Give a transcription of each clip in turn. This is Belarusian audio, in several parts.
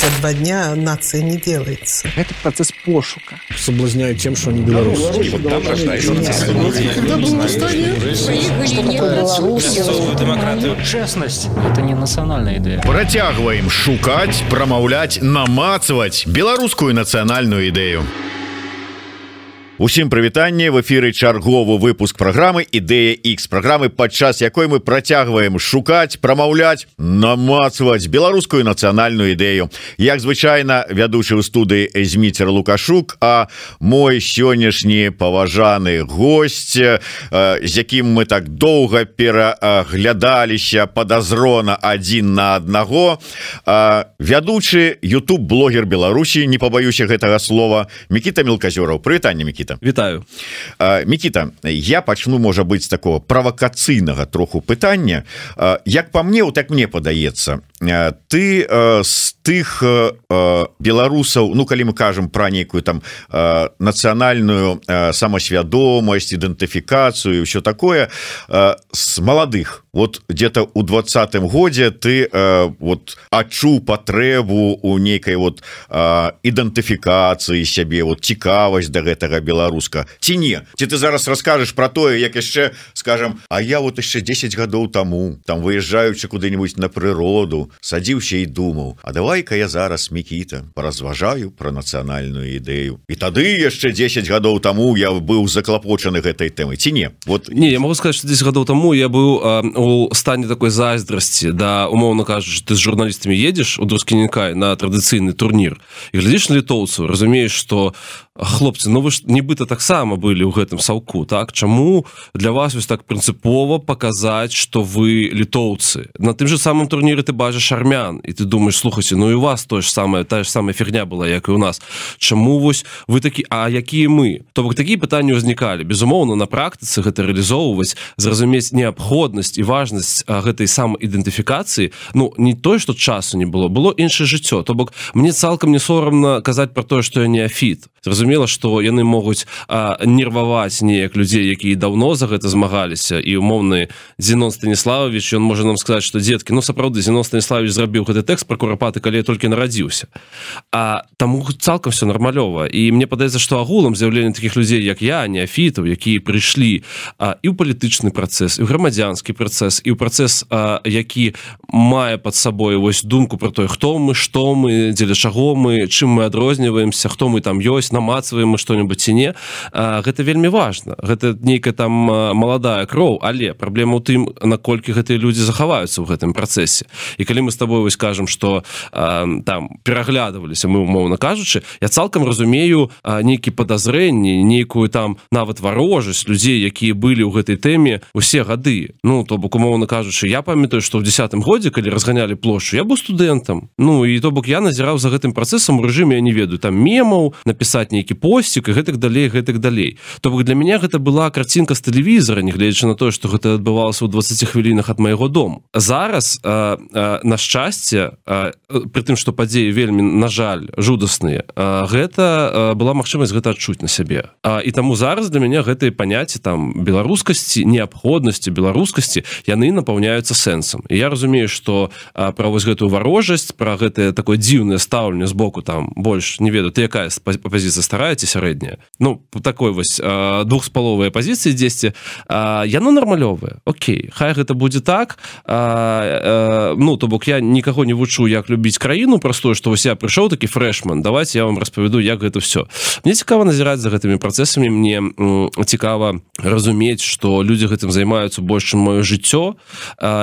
за два дня нация не делается. Это процесс пошука. Соблазняют тем, что они белорусы. Честность – это не национальная идея. Працягваем шукаць, прамаўляць, намацваць беларускую нацыянальную ідэю. Усім прывітанне в эфиры чарговы выпуск программы ідэя X программы падчас якой мы працягваем шукаць прамаўляць намацваць беларускую нацыянальную ідэю. Як звычайна вядучы ў студыі эзміцер лукашук а мой сённяшні паважаны гость з якім мы так доўга пераглядаліся подазрона один на аднаго вядучы YouTube блогер Беларусі не пабаюся гэтага слова Мікіта мелказёраў прывітанне Мікіта Микита Вітаю. Микита я пачну можа быть такого правакацыйнага троху пытання. Як по мне вот так мне падаецца ты з тых беларусаў Ну калі мы кажам про нейкую там нацыянальную самасвядомасць ідэнтыфікацыю все такое с маладых вот где-то у двадцатым годзе ты вот адчуў патрэбу у нейкай вот ідэнтыфікацыі сябе вот цікавасць до гэтага беларуска. Ці не? Ці ты зараз расскажешь про тое як яшчэ скажем А я вот яшчэ 10 гадоў тому там выязджаючы куды-нибудь на прыроду садзіўся і думаў А давай-ка я зараз мікіта поразважаю про нацыянальную ідэю і тады яшчэ 10 гадоў тому я быў заклапочаны гэтай тэмы ці не? Вот не я могу сказать что 10 гадоў тому я быў у стане такой зайздрасці да умоўно кажуш ты з журналістамі едзеш у друскінікай на традыцыйны турнір і глядзіш на літоўцу разумееш что хлопцы Ну вы ж нібыта таксама былі ў гэтым саўку так? Чаму для вас вось так прынцыпова паказаць что вы літоўцы? На тым же самым турніры ты бачыш армян і ты думаешь слухайце Ну і вас тое ж самае тая ж самая фігня была як і у нас. Чаму вось вы такі А якія мы? То бок такія пытанні ўзнікалі безумоўна на практыцы гэта рэалізоўваць зразумець неабходнасць і важнасць гэтай самаідэнтыфікацыі Ну не тое что часу не было было іншае жыццё. То бок мне цалкам не сорамна казаць про тое что я не афіт зразумела что яны могуць нерваваць неяк людзей якія давно за гэта змагаліся. І умоўны Зенон станіславович ён можа нам сказаць что дзеткі ну сапраўды Зенон станіславович зрабіў гэты тэкст про курапаты калі толькі нарадзіўся. А таму цалкам все нармалёва. І мне падаецца что агулам з'яўленне таких людзей як я неафітаў якія прыйшлі і ў палітычны працэс і грамадзянскі працэс і ў працэс які мае под сабой вось думку про тое хто мы что мы дзеля чаго мы чым мы адрозніваемся хто мы там ёсць намацваем мы что-нибудь ці не. Гэта вельмі важно гэта нейкая там маладая кроў. Але праблема ў тым наколькі гэтыя людзі захаваюцца ў гэтым працэсе. І калі мы с тобой вось скажем что там пераглядываліся мы умоўна кажучы я цалкам разумею нейкі подазрэнні нейкую там нават варожасць людзей якія былі ў гэтай тэме усе гады ну то бок умоўна кажучы я памятаю что в десятым годзе калі разганялі плошчу я быў студэнтам Ну і то бок я назіраў за гэтым працэсам у рэжыме я не ведаю там мемаў написать пісаць нейкі посцік і гэтак далей гэтак далей. То бок для меня гэта была карцінка з тэлевізора нягледзячы на тое что гэта адбывалася ў 20 хвілінах ад майго дому. Зараз а, а, на шчасце при тым что падзеі вельмі на жаль жудасныя гэта была магчымасць гэта адчуць на сябе. І таму зараз для мяне гэтые паняцці там беларускасці неабходнасці беларускасці яны напаўняюцца сэнсам. Я разумею что пра вось гэтую варожасць про гэтае такое дзіўнае стаўленне з боку там больш не ведаю ты якая пазіцыя старая ці сярэдняя? Ну такой вось двухспаловыя пазіцыі дзесьці яно нармалёвае. Окей хай гэта будзе так а, а, ну то бок я нікаго не вучу як любіць краіну простое што вось я прыйшоў такі фрэшман давайте я вам распавяду як гэта все мне цікава назіраць за гэтымі працэсамі мне цікава разумець что людзі гэтым займаюцца больш чым маё жыццё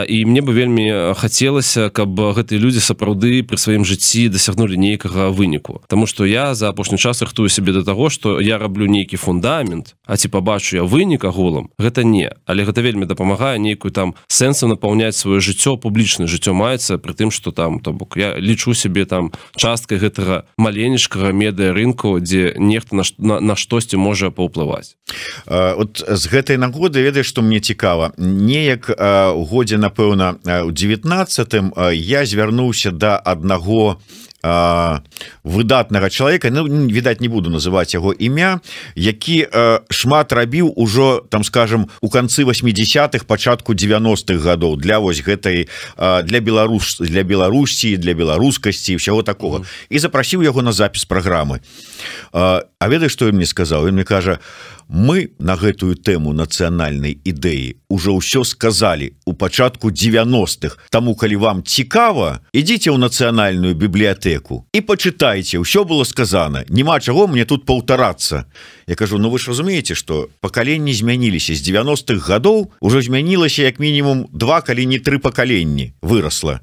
і мне бы вельмі хацелася каб гэтыя людзі сапраўды пры сваім жыцці дасягнулі нейкага выніку. Таму что я за апошні час рыхтую сябе до того что я раблю нейкі фундамент А ці побачу я вынік агулам гэта не. Але гэта вельмі дапамагае нейкую там сэнсу напаўняць сваё жыццё публічнае жыццё маецца при тым что там то бок я лічу сябе там часткай гэтага маленечкага медыа рынку дзе нехта на, на, на штосьці можа паўплываць. От з гэтай нагоды ведаеш что мне цікава? Неяк годзе напэўна у 19 я звярнуўся до да аднаго э, выдатнага чалавека Ну відаць не буду называть яго імя які э, шмат рабіў ужо там скажем у канцы 80-х пачатку 90-х гадоў для вось гэтай э, для Беларусь для Беларусі для беларускасці всего такого mm -hmm. і запрасіў яго на запіс праграмы. Э, А ведаеш что мне сказал мне кажа мы на гэтую тэму нацыянальнай ідэі уже ўсё сказали у пачатку 90-х тому калі вам цікава ідзіце ў нацыянальную бібліятэку і почытайце ўсё было сказано няма чаго мне тут паўтарацца Я кажу Ну вы ж разумееце что пакаленні змяніліся з 90-х гадоў уже змянілася як мінімум два калі не тры пакаленні выросла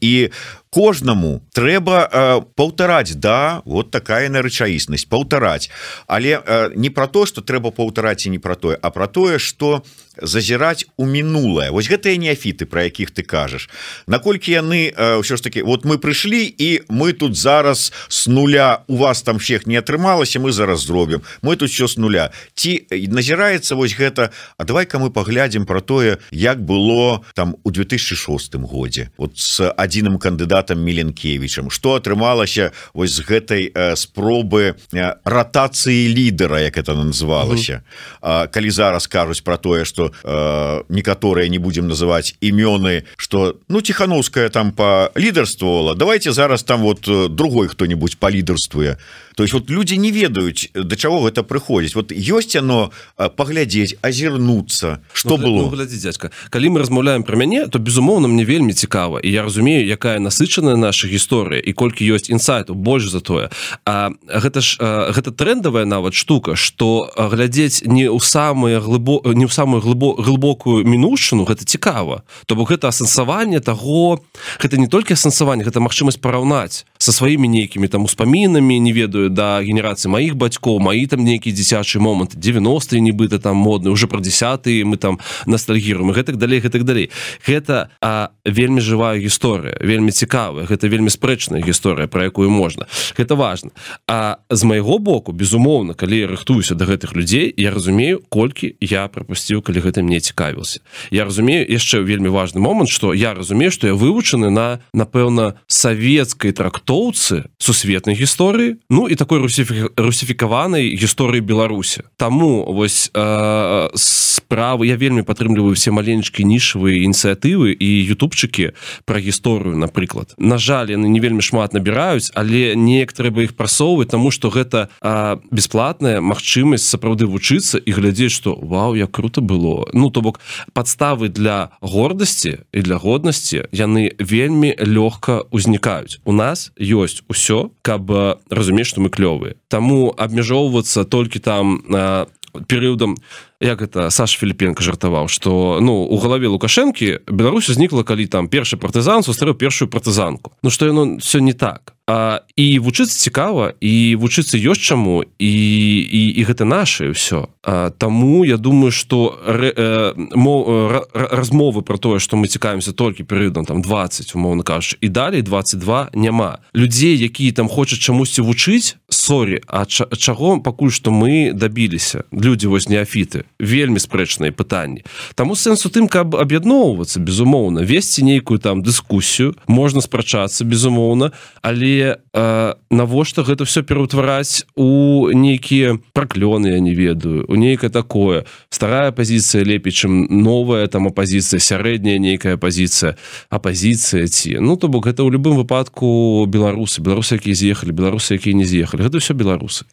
і у кожнаму трэба э, паўтараць да вот такая на рэчаіснасць паўтараць але э, не про то что трэба паўтараць і не про тое а про тое что зазіраць у мінулае. Вось гэтыя неафіты про якіх ты кажаш. Наколькі яны ўсё ж таки вот мы прыйшлі і мы тут зараз с нуля у вас там всех не атрымалася мы зараз зробім. Мы тут все с нуля. Ці назіраецца вось гэта А давай-ка мы паглядзім про тое як было там у 2006 годзе вот с адзіным кандыдатам меленкевичам что атрымалася вось з гэтай спробы ратацыі лідера як это называлася. Калі зараз кажуць про тое что что э, некаторыя не будем называть імёны что ну тихохановская там по лідарствовала давайте зараз там вот э, другой кто-нибудь по лідарствуе то есть вот люди не ведаюць до чаго гэта прыходзіць вот ёсць оно паглядзець озірнуться что ну, было? ну, глядзі, дядька. Калі мы размаўляем про мяне то безумоўно мне вельмі цікава і я разумею якая насычаная наша гісторыя і колькі ёсць інсайту больш за тое. А гэта ж гэта трендавая нават штука что глядзець не ў самыя глыбо не ў самую глыбокую глыбокую мінушчыну гэта цікава. То бок гэта асэнсаванне того гэта не толькі асэнсаванне гэта магчымасць параўнаць со сваімі нейкімі там успамінамі не ведаю да генерацыі маіх бацькоў маі там нейкі дзіцячы момант 90 нібыта там модны уже про десятый мы там ностальгіруем гэтак далей гэтак далей. Гэта а вельмі жывая гісторыя вельмі цікавая гэта вельмі спрэчная гісторыя про якую можна. Гэта важно а з майго боку безумоўна калі я рыхтуюся до гэтых людзей я разумею колькі я пропусціў калі гэтым не цікавіўся я разумею яшчэ вельмі важный момант что я разумею что я вывучаны на напэўна савецкай трактоўцы сусветнай гісторыі. Ну і такой русіфікаванай гісторыі беларусі таму вось э, справы я вельмі падтрымліваю все маленечкі нішавыя ініцыятывы і ютубчыкі про гісторыю напрыклад. На жаль яны не вельмі шмат набіраюць але неяк трэба іх прасоўваць тому что гэта бесплатная магчымасць сапраўды вучыцца і глядзець что Вау як круто было ну то бок подставы для гордасці і для годнасці яны вельмі лёгка узнікаюць у нас ёсць усё каб разумець что мы клёвыя. Таму абмяжоўвацца толькі там на перыядам як это Саш філіпенко жартаваў что ну у галаве лукашэнкі Беларусь узнікла калі там першы партызан сустрэў першую партызанку. Ну что яно все не так а, і вучыцца цікава і вучыцца ёсць чаму і і, і гэта наше ўсё. Таму я думаю что э, размовы про тое что мы цікаемся толькі перыядам там 20 умоўно кажаш і далей 22 няма. Людзей якія там хочуць чамусьці вучыць сорі А чаго пакуль што мы дабіліся. Людзі вось неафіты вельмі спрэчныя пытанні. Таму сэнс у тым каб аб'ядноўвацца безумоўна весці нейкую там дыскусію можна спрачацца безумоўна але э, навошта гэта все пераўтвараць у нейкія праклёны я не ведаю у нейкае такое. Старая пазіцыя лепей чым новая там апозіцыя сярэдняя нейкая пазіцыя апозіцыя ці. Ну то бок гэта ў любым выпадку беларусы беларусы якія з'ехалі беларусы якія не з'ехалі. Гэта все беларусы.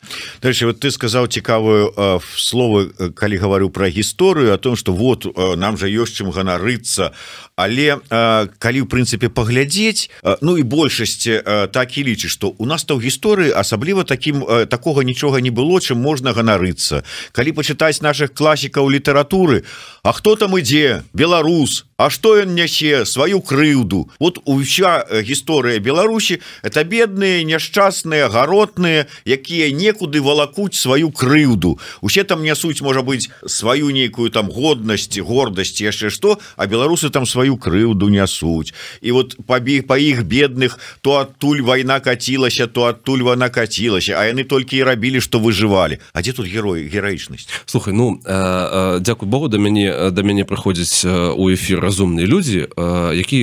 Дальше вот ты сказаў цікавую э, словы калі говорю про гісторыю о том что вот э, нам же ёсць чым ганарыцца. Але э, калі в прынцыпе паглядзець э, ну і большасці так і лічыць что у нас то ў гісторыі асабліва таким такого нічога не было чым можна ганарыцца. Калі пачытаць наших класікаў літаратуры А хто там ідзе? Беларус! А что ён нясе? Сваю крыўду! Вот уся гісторыя Беларусі это бедныя няшчасныя гаротныя якія некуды валакуць сваю крыўду. Усе там нясуць можа быть сваю нейкую там годнасць гордасць яшчэ что а беларусы там сваю крыўду нясуць. І вот пабег па іх бедных то адтуль вайна кацілася то адтуль вона кацілася А яны толькі і рабілі что выжывалі. А дзе тут герой гераічнасць? Слухай ну э, э, дзякуй Богу да мяне да мяне прыходзяць у эфір разумныя людзі які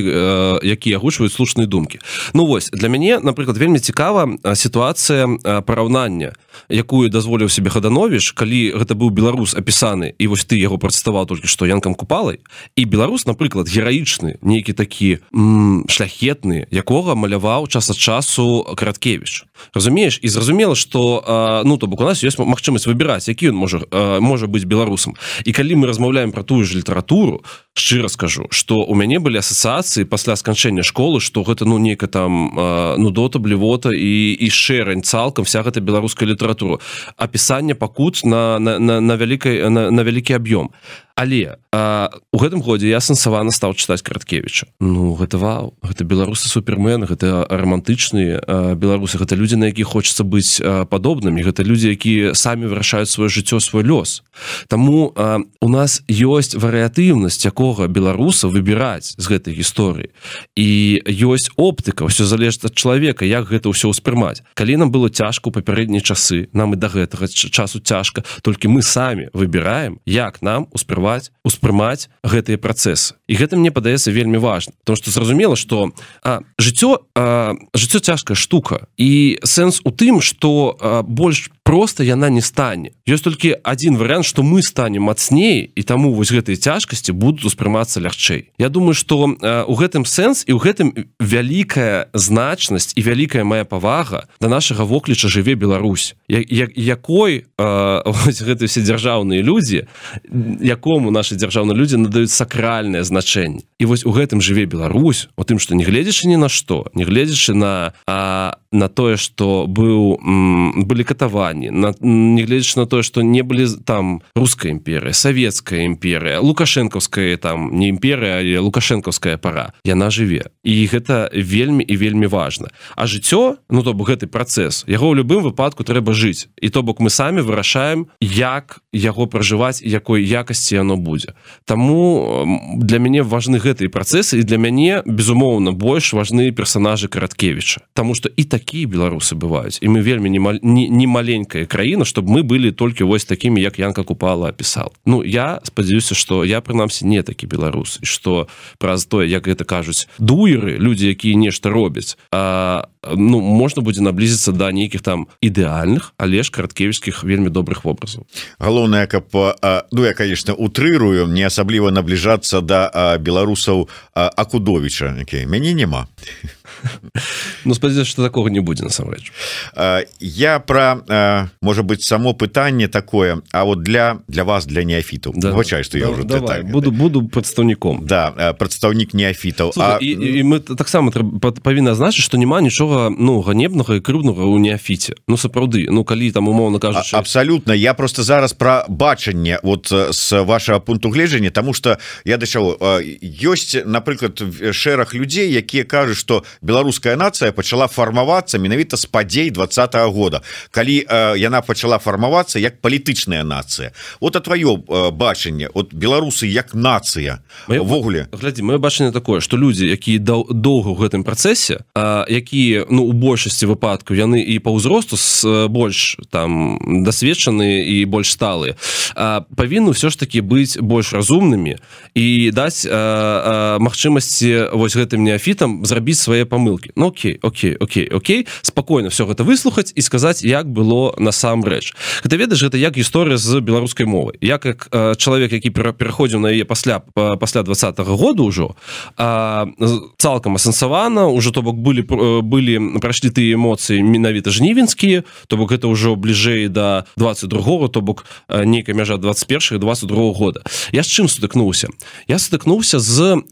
якія агучваюць слушныя думкі Ну вось для мяне напрыклад вельмі цікава сітуацыя параўнання якую дазволіў себе хадановіш калі гэта быў беларус апісаны і вось ты яго прадставаў толькі што янкам купалай і беларус напрыклад гераічны нейкі такі шляхетны якога маляваў час ад часу караткевич разумееш? І зразумела что ну то бок у нас ёсць магчымасць выбіраць які ён можа можа быць беларусам. І калі мы размаўляем про тую ж літаратуру шчыра скажу что у мяне былі асацыяцыі пасля сканчэння школы что гэта ну нейка там ну дота блівота і і шэрань цалкам вся гэта беларуская літаратура. Апісанне пакут на на, на, на вялікай на, на вялікі аб'ём але а, у гэтым годзе я сэнсавана стаў чытаць караткевича Ну гэта вау гэта беларусы супермен гэта романтычныя беларусы гэта людзі на якіх хочется быць падобнымі гэта людзі якія самі вырашаюць сваё жыццё свой лёс. Таму а, у нас ёсць варыятыўнасць якога беларуса выбіраць з гэтай гісторыі. І ёсць оптыка ўсё залежыць ад чалавека як гэта ўсё ўспрымаць. Калі нам было цяжка у папярэднія часы нам і да гэтага часу цяжка толькі мы самі выбіраем як нам успрымаць ўспрымаць успрымаць гэтыя працэсы. І гэта мне падаецца вельмі важно потому что зразумела что жыццё жыццё цяжкая штука. І сэнс у тым что больш просто яна не стане. Ёсць толькі один вариант что мы станем мацней і таму вось гэтыя цяжкасці будуць успрымацца лягчэй. Я думаю что у гэтым сэнс і ў гэтым вялікая значнасць і вялікая моя павага да нашага вокліча жыве Беларусь якой гэты все дзяржаўныя людзі якому наши дзяржаўныя людзі надаюць сакральнае значэнне. І вось у гэтым жыве Беларусь у тым что не гледзячы ні на што не гледзячы на а, на тое что быў былі катаванні на негледзячы на тое что не былі там руская імперыя савецкая імперыя лукашэнкаўская там не імперыя але лукашэнкаўская пара яна жыве і гэта вельмі і вельмі важна а жыццё ну то бок гэты працэс яго ў любым выпадку трэба жыць. І то бок мы самі вырашаем як яго пражываць якой якасці яно будзе. Таму для мяне важны гэтыя працэсы і для мяне безумоўна больш важны персонажы караткевича Таму что і такія беларусы бываюць і мы вельмі не, не, не маленькая краіна чтобы мы былі толькі вось такімі як янка купала опісал Ну я спадзяюся что я прынамсі не такі беларус і что праз тое як гэта кажуць дуеры люди якія нешта робяць а ну можна будзе наблізіцца да нейкіх там ідэальных але ж караткевіцкіх вельмі добрых вобразаў галоўнае каб ну я конечно утрырую не асабліва набліжацца да беларусаў акудовича мяне няма Ну спадзяюсь что такого не будзе насамрэч я про можа быть само пытанне такое А вот для для вас для неафітаў да, выбачай что я уже буду буду прадстаўніком да прадстаўнік неафітаў а... і, і мы таксама павінна значыць что няма нічога ну ганебнага і крыўнага у неафіце Ну сапраўды Ну калі там умоўно кажуць абсолютно. Я просто зараз про бачанне вот с вашего пункту гледжання тому что я дачаў ёсць напрыклад шэраг людзей якія кажуць что беларуская нацыя пачала фармавацца менавіта з падзей два -го года. Калі э, яна пачала фармавацца як палітычная нацыя. Вот а твоё э, бачанне от беларусы як нацыя ввогуле глядзі мое бачанне такое что людзі якія доўга ў гэтым працэсе якія ну у большасці выпадку яны і по ўзросту с больш там дасведчаны і больш сталыя павінны ўсё ж таки быць больш разумнымі і даць магчымасці вось гэтым неафітам зрабіць свае памылки Ну Окей Окей Окей Окей. Спокойно все гэта выслухаць і сказаць як было насамрэч. Гэта ведаеш гэта як гісторыя з беларускай мовы я как чалавек які пераходзіў на яе пасля пасля двадцатого года ўжо цалкам асэнсавана уже то бок былі былі прайшлі тыя эмоцыі менавіта жнівенскія то бок гэта ўжо бліжэй до 22 то бок нейкая мяжа 21 22 года. Я з чым сутыкнуўся? Я сутыкнуўся з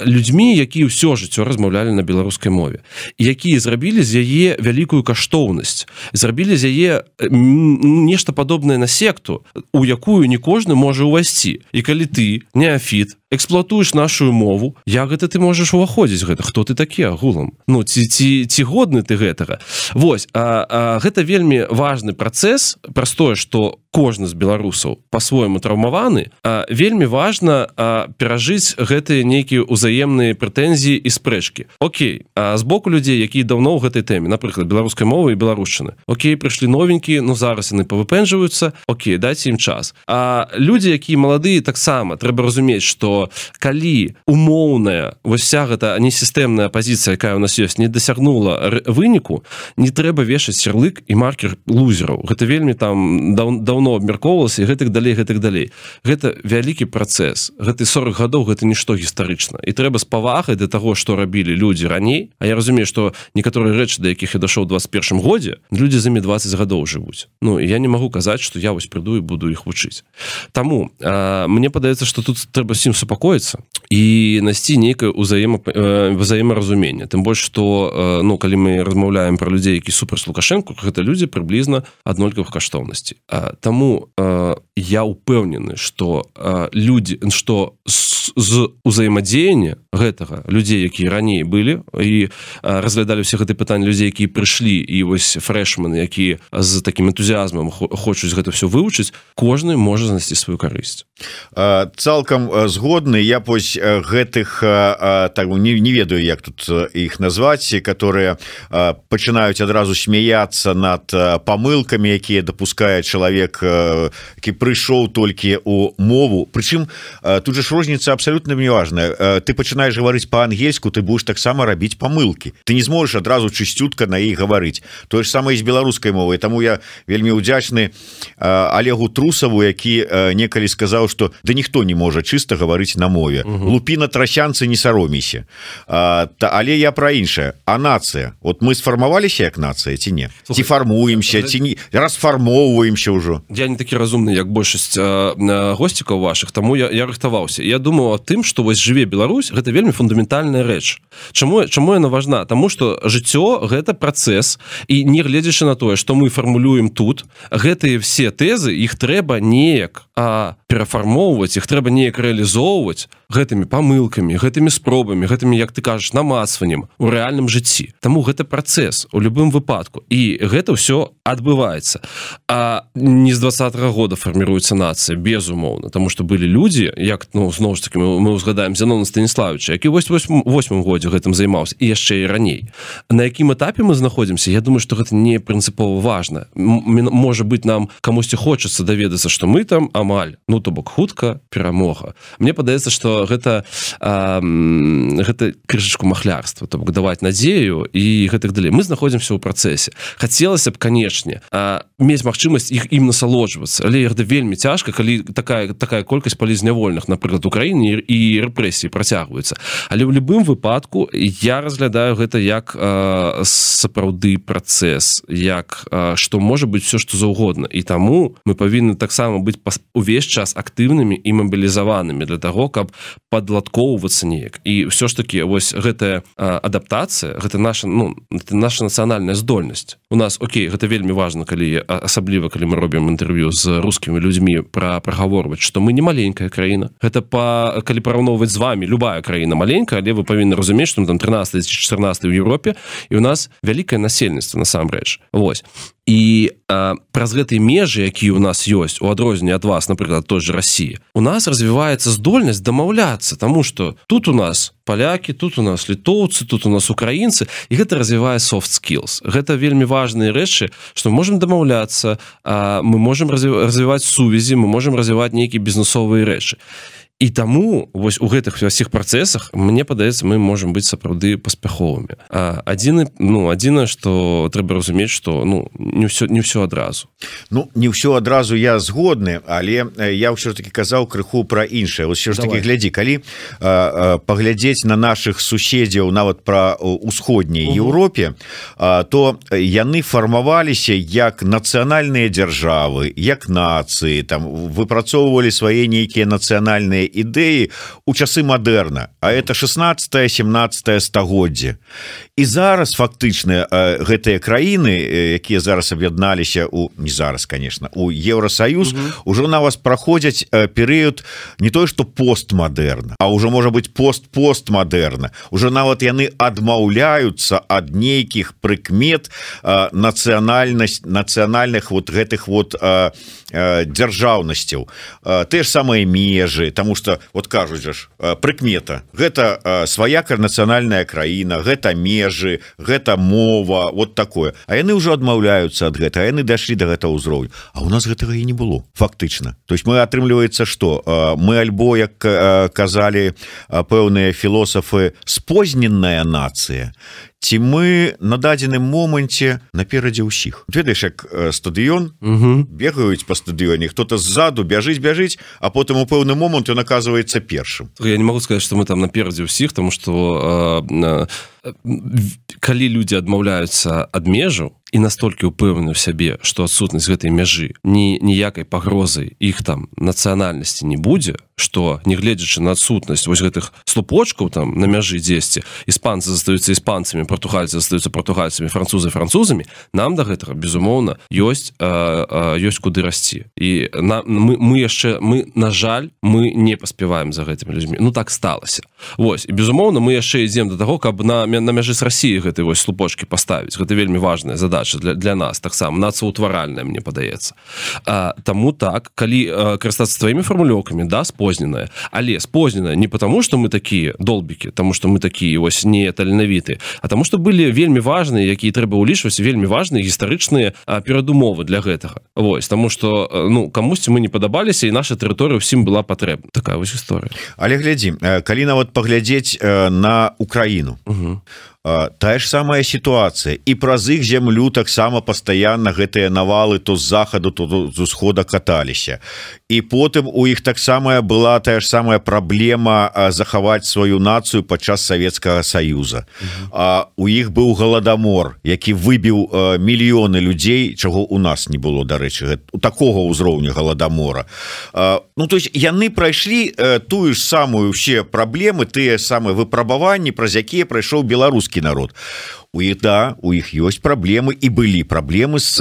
людзьмі якія ўсё жыццё размаўлялі на беларускай мове якія зрабілі з яе вялікую каштоўнасць зрабілі з яе нешта падобнае на секту у якую не кожны можа ўвайсці. І калі ты неафіт эксплуатуеш нашу мову як гэта ты можаш уваходзіць гэта? Хто ты такі агулам? Ну ці ці ці годны ты гэтага? Вось а, а, гэта вельмі важны працэс простое что кожны з беларусаў по-свойму траўмаваны вельмі важна перажыць гэтыя нейкія ўзаемы узаемныя прэтэнзіі і спрэчкі Окей а з боку людзей якія даўно ў гэтай тэме напрыклад беларускай мовы і беларушчыны Окей прыйшлі новенькі ну зараз яны павыпэнжваюцца Окей дайце ім час. А людзі якія маладыя таксама трэба разумець что калі умоўная вось вся гэта несістэмная пазіцыя якая у нас ёсць не дасягнула выніку не трэба вешаць серлык і маркер лузераў гэта вельмі там даў, даўно абмяркоўвалася гэтых далей гэтых далей. Гэта вялікі працэс. Гэты 40 гадоў гэта нішто гістарычна. І трэба з павагай да таго што рабілі людзі раней. А я разумею што некаторыя рэчы да якіх я дашоў 21 годзе людзі замі 20 гадоў жывуць. Ну я не магу казаць што я вось прыду і буду іх вучыць. Таму мне падаецца што тут трэба сім супакоіцца і насці нейкае ўзаема взаемаразумення тым больш што ну калі мы размаўляем про людзей які супраць лукашэнку гэта людзі прыблізна аднолькавых каштоўнасці Таму я упэўнены что людзі что з узаемадзеяння гэтага. Людзей якія раней былі і разглядалі все гэты пытанні людзей якія прыйшлі і вось фрэшманы які з таким энтузіазмам хочуць гэта все вывучыць кожны можа знайсці сваю карысць. Цалкам згодны. Я вось гэтых так не, не ведаю як тут іх назваць которые пачынаюць адразу смяяться над памылкамі якія допускае чалавек які прыйшоў толькі у мову. Прычым тут же ж розніца абсолютно неважная. Ты пачынаешь гаварыць по-ангельску ты будешь таксама рабіць памылки ты не зможешь адразу чысцютка на іх гаварыць тое ж самае з беларускай мовай тому я вельмі удзячны Олегу трусаву які некалі сказаў что да ніхто не можа чыста гаварыць на мове. Лупіна трасянцы не сароміся та але я про іншае. А нацыя? Вот мы сфармаваліся як нацыя ці не? Ці фармуемся ці не? Расфармоўваемся ўжо. Я не такі разумны як большасць госцікаў ваших тому я, я рыхтаваўся. Я думаю о тым что вось жыве Беларусь гэта вельмі фундаментальная рэч. Чаму чаму яна важна? Тому что жыццё гэта працэс і не гледзячы на тое что мы фармулюем тут гэтые все тэзы іх трэба неяк а перафармоўваць іх трэба неяк рэалізоўваць гэтымі памылкамі гэтымі спробамі гэтымі як ты кажаш намасваннем у рэальным жыцці. Таму гэта працэс у любым выпадку. І гэта ўсё адбываецца. А не з двадцатого года фарміруецца нацыя безумоўна тому что былі людзі як ну зноў ж таки мы, узгадаем зянона станіславовича які вось восьмым годзе гэтым займаўся і яшчэ і раней. На якім этапе мы знаходзімся Я думаю что гэта не прынцыпова важна. Можа быть нам камусьці хочацца даведацца что мы там амаль ну то бок хутка перамога. Мне падаецца что гэта а, гэта крышачку махлярства то бок даваць надзею і гэтых далей. Мы знаходзімся ў працэсе. Хацелася б канешне мець магчымасць іх ім насалоджвацца але да вельмі цяжка калі такая такая колькасць палізнявольных напрыклад Украіне і рэпрэсіі працягваюцца. Але ў любым выпадку я разглядаю гэта як а, сапраўды працэс як што можа быть все што заўгодна. І таму мы павінны таксама быць увесь час актыўнымі і мабілізаванымі для того каб падладкоўвацца неяк. І все ж таки вось гэтая адаптацыя гэта наша ну наша нацыянальная здольнасць. У нас Окей гэта вельмі важно калі асабліва калі мы робім інтэрв'ю з рускімі людзьмі пра прагаворваць что мы не маленькая краіна. Гэта па калі параўноўваць з вами любая краіна маленькая але вы павінны разумець что там 13 14 в Европе і у нас вялікае насельніцтва насамрэч. Вось і а, праз гэтыя межы якія у нас ёсць у адрозненне ад вас напрыклад той же России у нас развіваецца здольнасць дамаўляцца тому что тут у нас палякі тут у нас літоўцы тут у нас украінцы і гэта развівае soft skills. Гэта вельмі важные рэчы что можем дамаўляцца мы можем развіваць сувязі мы можем развіваць нейкія бізнесовыя рэчы. і і таму вось у гэтых ўсіх працэсах мне падаецца мы можемм быць сапраўды паспяховымі. Адзіны ну адзінае что трэба разумець что ну не все не все адразу. Ну не ўсё адразу я згодны але я ўсё таки казаў крыху про іншае. Ўсё ж таки глядзі калі а, а, паглядзець на наших суседзяў нават про усходняй Еўропе то яны фармаваліся як нацыянальныя дзяржавы як нацыі там выпрацоўвалі свае нейкія нацыянальныя ідэі у часы мадэрна А это 16 17 стагоддзе і зараз фактычна гэтыя краіны якія зараз аб'ядналіся у не зараз конечно у Еўросаюз ужо на вас праходзяць перыяд не тое что постмадэрна а уже можа быть пост постмадэрна уже нават яны адмаўляюцца ад нейкіх прыкмет нацыянальнасць нацыянальных вот гэтых вот дзяржаўнасцяў. Те ж самыя межы тому что вот кажуць жа прыкмета. Гэта свая нацыянальная краіна гэта межы гэта мова вот такое. А яны ўжо адмаўляюцца ад гэта яны дайшлі до гэтага ўзроўню. А у нас гэтага і не было фактычна. То есть мы атрымліваецца что мы альбо як казалі пэўныя філосафы спозненная нацыя ці мы на дадзеным моманце наперадзе ўсіх? Ведаеш як стадыён бегаюць по стадыёне хто-то ззаду бяжыць бяжыць а потым у пэўны момант ён оказывается першым. Я не могу сказать что мы там наперадзе ўсіх тому что калі люди адмаўляюцца ад межу і настолькі упэўнены в сябе что адсутнасць гэтай мяжы ні ніякай пагрозы іх там нацыянальнасці не будзе что негледзячы на адсутнасць вось гэтых слупочкаў там на мяжы дзесьці іспанцы застаюцца іспанцамі португальцы застаюцца португальцамі французы французамі нам да гэтага безумоўна ёсць ёсць куды расці і на мы, мы яшчэ мы на жаль мы не паспяваем за гэтымі людзьмі ну так сталася Вось і безумоўна мы яшчэ ідзем до таго каб на на мяжы з Росіі гэтай вось слупочки поставіць гэта вельмі важная задача для, для нас таксама нацаўтваральная мне падаецца Таму так калі карыстацца твоімі фармулёўкамі да спозненая але спозненая не потому что мы такія долбікі тому что мы такія вось не таленавіты а тому что былі вельмі важныя якія трэба ўлічваць вельмі важныя гістарычныя перадумовы для гэтага. Вось тому что ну камусьці мы не падабаліся і наша тэрыторыя ўсім была патрэбна. Такая вось гісторыя. Але глядзі калі нават паглядзець на Украіну угу. Тая ж самая сітуацыя. І праз іх зямлю таксама пастаянна гэтыя навалы то з захаду то з усхода каталіся. І потым у іх таксама была тая ж самая праблема захаваць сваю нацыю падчас Савецкага союза а у іх быў галадамор які выбіў мільёны людзей чаго у нас не было дарэчы у такого ўзроўню галадамора. Ну то есть яны прайшлі тую ж самую все праблемы тыя самыя выпрабаванні праз якія прайшоў беларускі беларускі народ у іх да у іх ёсць праблемы і былі праблемы з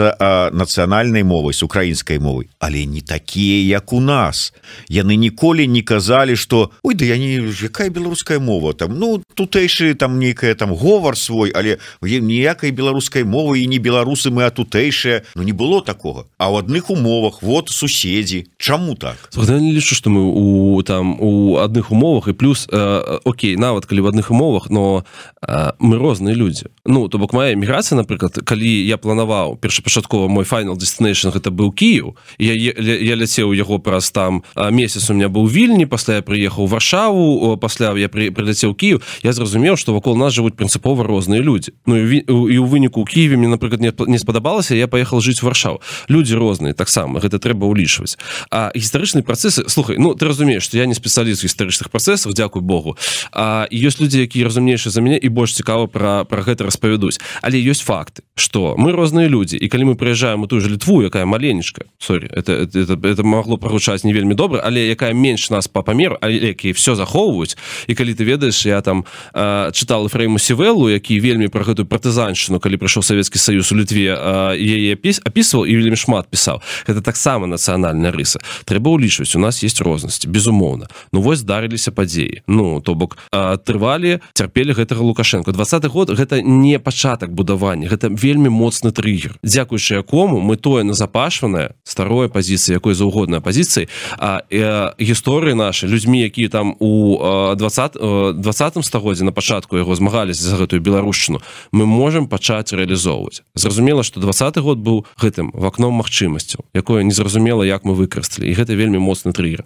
нацыянальнай мовай з украінскай мовай. Але не такія як у нас. Яны ніколі не казалі что ой да я не якая беларуская мова там ну тутэйшы там нейкая там говор свой але ніякай беларускай мовы і не беларусы мы а тутэйшая Ну не было такого а ў адных умовах вот суседзі. Чаму так? Лічу что мы у там у адных умовах і плюс э, Окей нават калі в адных умовах но э, мы розныя людзі ну то бок моя эміграцыя напрыклад калі я планаваў першапачаткова мой файнал destination гэта быў Кіў я, я, ляцеў яго праз там месяц у меня быў вільні пасля я прыехаў варшаву пасля я при, прыляцеў Кіў я зразумеў што вакол нас жывуць прынцыпова розныя людзі. Ну і ў выніку ў Киеве мне напрыклад не, не спадабалася я паехал жыць варшаў людзі розныя таксама гэта трэба ўлічваць. А гістарычныя працэсы слухай Ну ты разумееш што я не спецыяліст гістарычных працэсах дзякуй Богу. А ёсць людзі якія разумнейшы за мяне і больш цікава пра пра гэта распавядуць. Але ёсць факты что мы розныя людзі і калі мы прыязджаем у ту же літву якая маленечка сорі это, это, это, могло прагучаць не вельмі добра але якая менш нас по памеру які все захоўваюць. І калі ты ведаеш я там э, чытал фрейму сівелу які вельмі про гэтую партызаншчыну калі прыйшоў савецкі саюз у літве яе піс апісваў і вельмі шмат пісаў. Это таксама нацыянальная рыса. Трэба ўлічваць у нас есть рознасці безумоўна. Ну вось здарыліся падзеі. Ну то бок трывалі цярпелі гэтага лукашенко 20 год гэта не не пачатак будавання. Гэта вельмі моцны трыггер. Дзякуючы якому мы тое назапашванае старое пазіцыі якой заўгоднай пазіцыі а э, гісторыі наши людзьмі якія там у 20 20 стагоддзе на пачатку яго змагаліся за гэтую беларушчыну мы можемм пачаць рэалізоўваць. Зразумела что двадцатый год быў гэтым в акном магчымасцяў якое незразумела як мы выкарысталі. І гэта вельмі моцны трыггер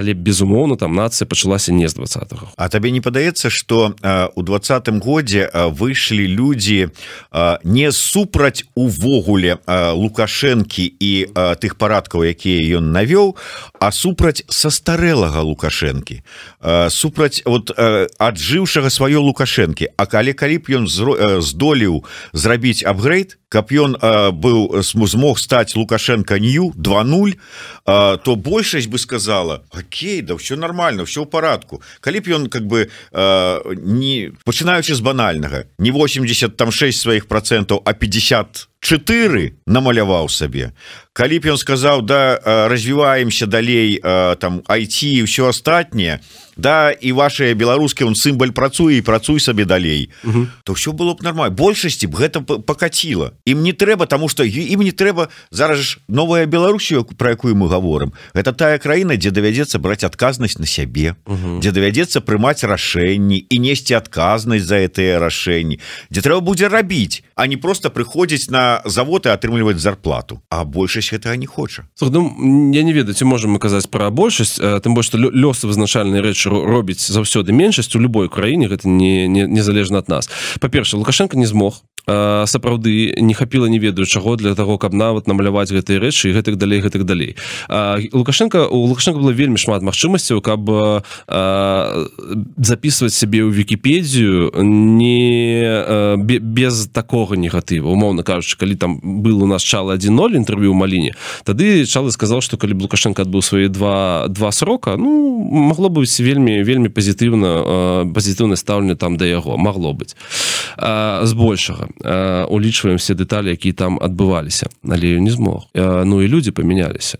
але безумоўна там нацыя пачалася не з два А табе не падаецца что у двадцатым годзе выйшлі людзі не супраць увогуле лукашэнкі і тых парадкаў якія ён навёў а супраць састарэлага лукашэнкі. Супраць вот аджыўшага сваё лукашэнкі. А калі калі б ён здолеў зрабіць апгрейд каб ён быў змог стаць лукашенко нью 20 то большасць бы сказала Окей да все нормально все ў парадку калі б ён как бы э, не пачынаючы з банальнага не 80 там 6 сваіх процентаў а 50 4 намаляваў сабе. Калі б ён сказаў да развіваемся далей там айти все астатніе да і ваши беларускі он сімбаль працуе і працуй сабе далей угу. то все было б нормально. Большасці б гэта покаціла ім не трэба тому что ім не трэба зараз ж новая Беларусію про якую мы говорим это тая краіна дзе давядзецца браць адказнасць на сябе угу. дзе давядзецца прымаць рашэнні і несці адказнасць за гэтые рашэнні дзе трэба будзе рабіць а не просто прыходзіць на завод і атрымліваць зарплату. А большасць гэтага не хоча ну, я не ведаю ці можем мы казаць про большасць тым больш что лёсы вызначальныя рэчы робіць заўсёды меншасць у любой краіне гэта не незалежна не, не ад нас. Па-перша лукашенко не змог сапраўды не хапіла не ведаю чаго для того каб нават намаляваць гэтыя рэчы гэтых далей гэтых далей. Лукашенко у лукашенко было вельмі шмат магчымасцяў каб записывать сябе ў вкіпедію не без такого негатыва. Умоўно кажучы калі там был у нас чалы 10 інтэрв'ю маліне тады чалы сказал что калі лукашенко адбыў свои два два срока ну могло быць вельмі вельмі пазітыўна пазітыўна стаўленне там да яго. Могло быть збольшага улічваем все дэталі якія там адбываліся але не змог ну і люди памяняліся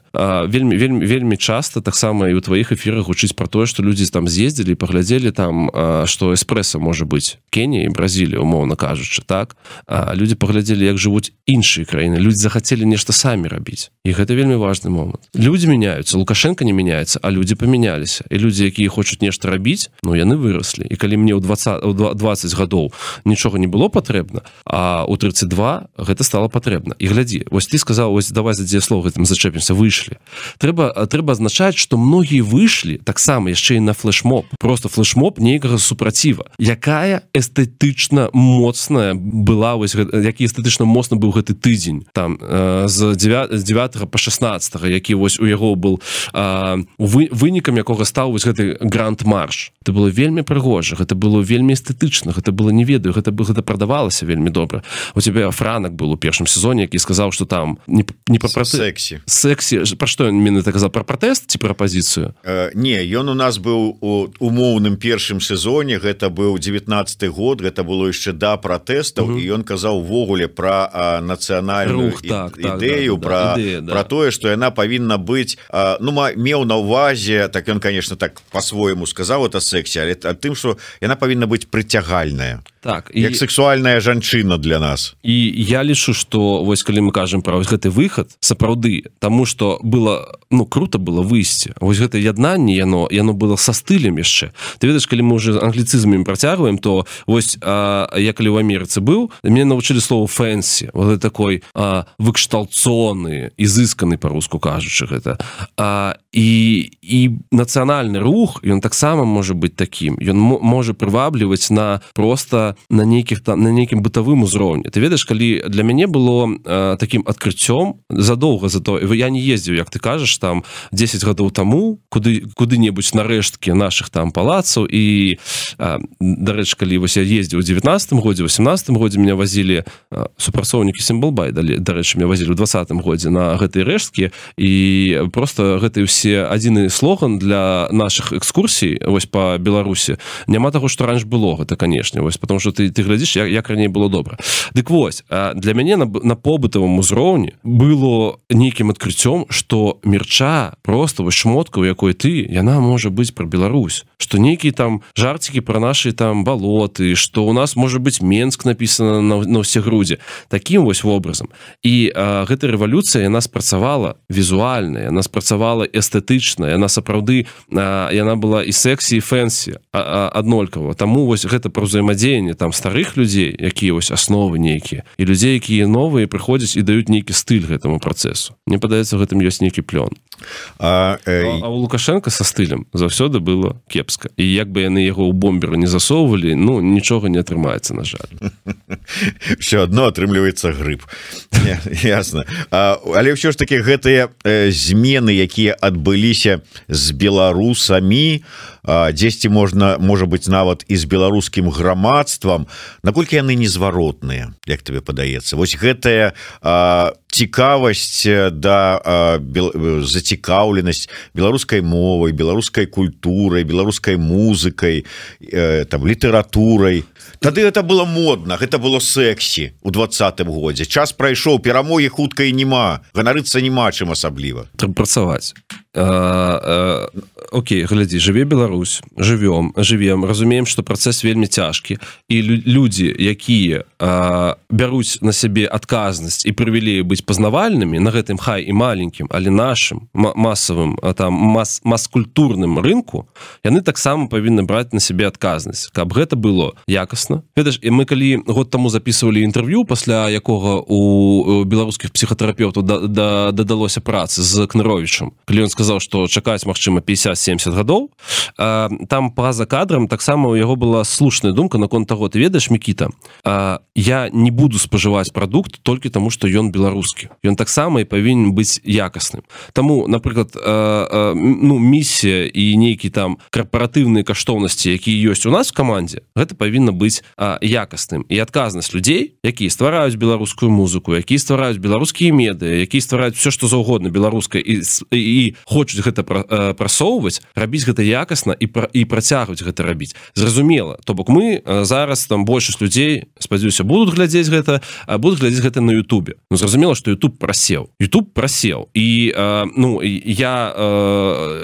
вельмі вельмі вельмі часто таксама і у тваіх эфірах гучыць про тое что людзі там з'ездзілі паглядзелі там что эспрэса можа быть. Кенія і Бразілія умоўна кажучы так? Люди паглядзелі як жывуць іншыя краіны. Люди захацелі нешта самі рабіць. І гэта вельмі важный момант. Люди мяняются лукашенко не мяняется а люди памяняліся і люди якія хочуць нешта рабіць Ну яны выраслі. І калі мне ў 20 20 гадоў нічога не было патрэбна а у 32 гэта стало патрэбна. І глядзі вось ты сказал ось давай за дзе слов гэтым зачэпімся выйшлі. Трэба трэба азначаць что многія выйшлі таксама яшчэ і на флешмоб просто флешмоб нейкага супраціва якая эстэтычна моцная была вось які эстэтычна моцна быў гэты тыдзень там э, з 9 9 по 16 які вось у яго был э, вы вынікам якога стаў вось гэты гранд марш это было вельмі прыгожа гэта было вельмі эстэтычна гэта было не ведаю гэта бы гэта прадавалася вельмі добра. У тебя франак был у першым сезоне які сказаў что там не, не по сексі сексі про што ён мене так казаў? Про пратэст ці про пазіцыю э, не ён у нас быў у умоўным першым сезоне гэта быў 19 год гэта было яшчэ да пратэстаў і ён казаў увогуле про нацыянальную так, ідэю так, да, да, про да, про да. тое что яна павінна быць а, ну меў на увазе так ён конечно так по-свойму сказаў это сексі але тым что яна павінна быць прыцягальная. Так як і... сексуальная жанчына для нас. І я лічу что вось калі мы кажам про гэты выход сапраўды тому что было ну круто было выйсці. Вось гэта яднанне яно яно было со стылем яшчэ. Ты ведаеш калі мы уже англіцызмамі працягваем то вось а, я калі в Амерыцы быў мне навучылі слово фэнсі вот такой выкшталцоны изысканы по-руску кажучы гэта. А, і і нацыянальны рух ён таксама можа быть таким. Ён можа прывабліваць на просто на нейкіх там на нейкім бытавым узроўні ты ведаеш калі для мяне было э, таким адкрыццём задоўга за то я не ездзіў як ты кажаш там 10 гадоў таму куды куды-небудзь на рэшткі наших там палацаў і э, дарэч калі вось я ездзіў у 19 годзе 18 годзе меня возілі э, супрацоўнікі сімбалбай далі дарэчы меня возілі у двадцатым годзе на гэтай рэшткі і просто гэты ўсе адзіны слоган для наших экскурсій вось по беларусі. Няма таго что раньш было гэта канешне. Вось потому что ты ты глядзіш як, як раней было добра. Дык вось для мяне на, на побытавым узроўні было нейкім адкрыццём что мерча просто вось шмотка у якой ты яна можа быць про Беларусь. Что нейкіе там жарцікі про наши там балоты что у нас может быть менск написано на, на ўсе грудзі. Таким вось вобразам. І а, гэта рэвалюцыя яна спрацавала візуальная яна спрацавала эстэтычная яна сапраўды яна была і сексі фэнсі аднолькава таму вось гэта про ўзаемадзеянне там старых людзей якія вось асновы нейкія і людзей якія новыя прыходзяць і даюць нейкі стыль гэтаму працэсу. Мне падаецца гэтым ёсць нейкі плён. А, э... а у лукашенко со стылем заўсёды было кепска. І як бы яны яго ў бомберу не засоўвалі ну нічога не атрымаецца на жаль. Все одно атрымліваецца грыб. Ясно але ўсё ж таки гэтыя э, змены якія адбыліся з беларусамі дзесьці можна можа быть нават і з беларускім грамадствам. Наколькі яны незваротныя як тебе падаецца? Вось гэтая цікавасць да зацікаўленасць беларускай мовай беларускай культурай беларускай музыкай там літаратурай. Тады это было модна гэта было сексі у двадцатым годзе. Час прайшоў перамогі хутка і няма ганарыцца няма чым асабліва. Працаваць. Окей глядзі жыве Беларусь живвем живвем разумеем что працэс вельмі цяжкі і людзі якія бяруць на сябе адказнасць і прывілею быць пазнавальнымі на гэтым хай і маленькім але нашим масавым там мас маскультурным рынку яны таксама павінны браць на сябе адказнасць каб гэта было якасна ведаеш і мы калі год таму записывалі інтэрв'ю пасля якога у беларускіх псіхатэрапеўтаў да, да, дадалося працы з кныровічам калі ён сказаў что чакаць Мачыма 50-70 гадоў там па-за кадрам таксама у яго была слушная думка наконт таго. Ты ведаеш мікіта я не буду спажываць прадукт толькі таму что ён беларускі ён таксама і павінен быць якасным Таму напрыклад ну місія і нейкі там карпаратыўныя каштоўнасці якія ёсць у нас в камандзе гэта павінна быць якасным і адказнасць людзей якія ствараюць беларускую музыку якія ствараюць беларускія меды якія ствараюць все что заўгодна беларускай і і хочуць гэта прасоўваць рабіць гэта якасна і пра, і працягваць гэта рабіць зразумела то бок мы зараз там большасць людзей спадзяюся будуць глядзець гэта будуць глядзець гэта на Ютубе Ну зразумела что YouTube прасеў YouTube прасеў і ну я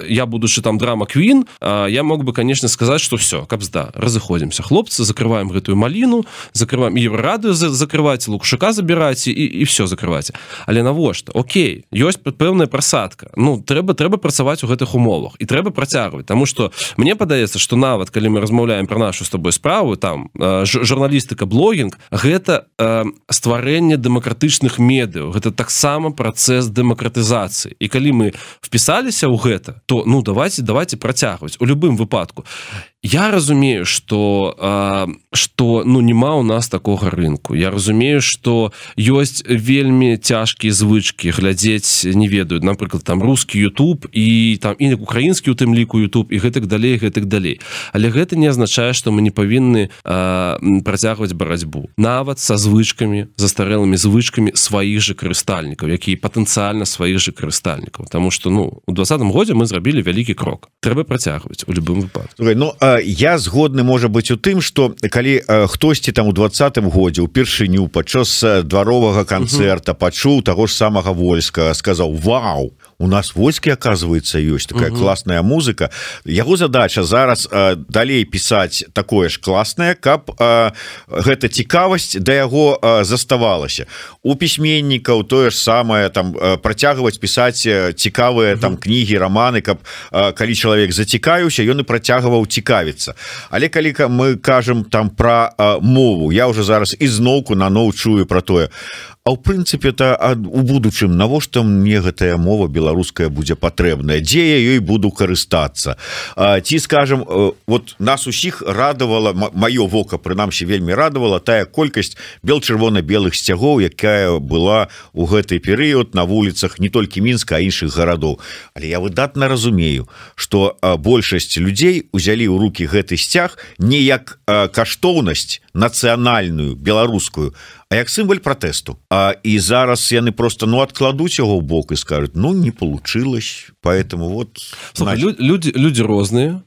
я будучы там драма квін я мог бы конечно сказаць что все каб зда разыходзімся хлопцы закрываем гэтую маліну закрываем еврадыо закрываць лукшака забіраць і, і все закрываць але навошта? Окей ёсць пэўная прасадка. Ну трэба трэба працаваць у гэтых умовах і трэба працягваць. Таму что мне падаецца что нават калі мы размаўляем про нашу с тобой справу там журналістыка блогінг гэта э, стварэнне дэмакратычных медыяў гэта таксама працэс дэмакратызацыі. І калі мы впісаліся ў гэта то ну давайте давайте працягваць. У любым выпадку я разумею что что ну няма у нас такого рынку. Я разумею что ёсць вельмі цяжкія звычки глядзець не ведаюць напрыклад там русский YouTube і там і украінскі у тым ліку YouTube і гэтак далей гэтак далей. Але гэта не азначае что мы не павінны працягваць барацьбу. Нават со звычкамі застарэлымі звычкамі сваіх же карыстальнікаў якія патэнцыяльна сваіх же карыстальнікаў. Тому что ну у двадцатым годзе мы зрабілі вялікі крок. Трэба працягваць у любым выпадку. Ну а я згодны можа быть у тым что калі хтосьці там у двадцатым годзе упершыню падчас дваровага канцэрта пачуў таго ж самага войска сказаў Вау у нас войскі оказывается ёсць такая угу. классная музыка яго задача зараз а, далей пісаць такое ж классное каб а, гэта цікавасць да яго заставалася у пісьменнікаў тое ж самае там працягваць пісаць цікавыя угу. там кнігі романы каб а, калі чалавек зацікавіўся ён і працягваў цікавіцца але калі мы кажам там про мову я уже зараз ізноўку наноў чую про тое А ў прынцыпе то у будучым навошта мне гэтая мова беларуская будзе патрэбная? Дзе я ёй буду карыстацца? Ці скажем э, вот нас усіх радавала маё вока прынамсі вельмі радавала тая колькасць бел чырвона-белых сцягоў якая была у гэты перыяд на вуліцах не толькі мінска а іншых гарадоў. Але я выдатна разумею что большасць людзей узялі ў руки гэты сцяг не як каштоўнасць нацыянальную беларускую А як сімваль пратэсту А і зараз яны просто ну адкладуць яго ў бок і скажуць ну не получилось поэтому вот Слухай, значит... люди люди розныя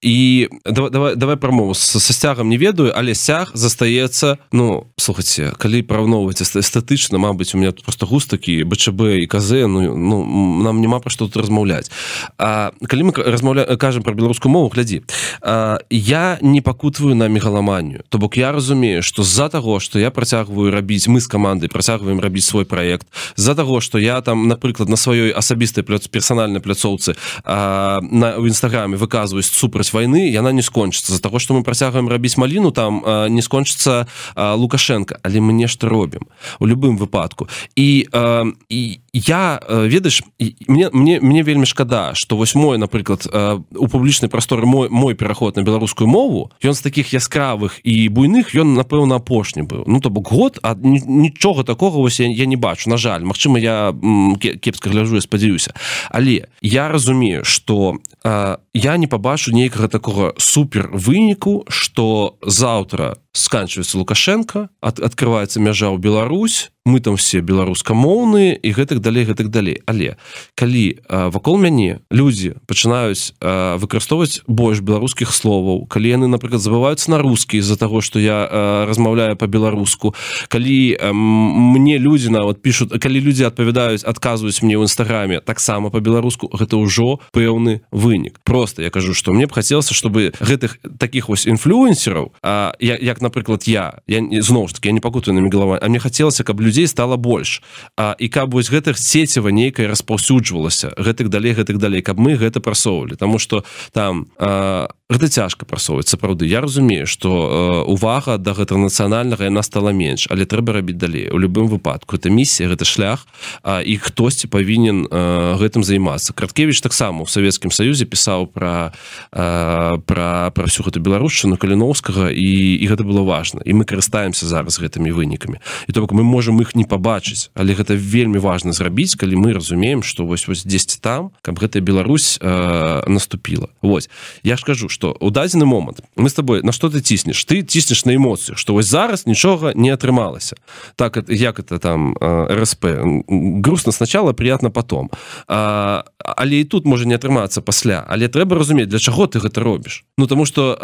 і давай давай, давай прамову са сцягам не ведаю але сяг застаецца ну слухайте калі параўноўваць эстэтычна Мабыць у меня тут просто густ такі бчб і казе ну, ну нам няма пра што тут размаўляць А калі мы размаўля кажам про беларускую мову глядзі а, я не пакутваю на мегаламанію то бок я разумею что з-за таго что я працягваю рабіць мы з камандай працягваем рабіць свой проект з-за того что я там напрыклад на сваёй асабістай пляц персанальнай пляцоўцы на у нстаграме выказваюсь супраць войны яна не скончыцца. За того что мы працягваем рабіць маліну там а, не скончыцца лукашенко. Але мы нешта робім у любым выпадку. І а, і я ведаеш мне мне мне вельмі шкада что вось мой напрыклад у публічнай прасторы мой мой пераход на беларускую мову ён з таких яскравых і і буйных ён напэўна апошні быў. Ну то бок год а нічога такого вось я, я не бачу на жаль. Мачыма я кепска гляжу я спадзяюся. Але я разумею что я не пабачу нейкага такого супер выніку что заўтра сканчваецца лукашенко от открывается мяжа ў Беларусь мы там все беларускамоўныя і гэтак далей гэтак далей. Але калі вакол мяне людзі пачынаюць выкарыстоўваць больш беларускіх словаў калі яны напрыклад забываюцца на рускі з-за того что я размаўляю по-беларуску калі мне людзі нават пишутць калі людзі адпавядаюць адказваюць мне ў нстаграме таксама по-беларуску гэта ўжо пэўны вынік. Просто я кажу что мне б хацелася чтобы гэтых таких вось інфлюенсераў як напрыклад я я зноў ж таки я не пакутанымі голова а мне хацелася каб людзей стало больш а і каб вось гэтых сеціва нейкае распаўсюджвалася гэтых далей гэтых далей каб мы гэта прасоўвалі тому что там а, гэта цяжка прасоўваць сапраўды. Я разумею что увага да гэтага нацыянальнага яна стала менш але трэба рабіць далей. У любым выпадку это місія гэта шлях і хтосьці павінен э, гэтым займацца. Краткевич таксама у савецкім саюзе пісаў про э, про про всю гэту беларушчыну каліновскага і і гэта было важно і мы карыстаемся зараз гэтымі вынікамі. І то бок мы можем их не пабачыць але гэта вельмі важно зрабіць калі мы разумеем что вось вось 10 там каб гэтая Беларусь э, наступила Вось. Я ж кажу что у дадзены момант мы с тобой на что ты ціснеш? Ты ціснеш на эмоцыю что вось зараз нічога не атрымалася. Так як это там рсп грустно сначала приятно потом. А, але і тут можа не атрымацца пасля. Але трэба разумець для чаго ты гэта робіш. Ну тому что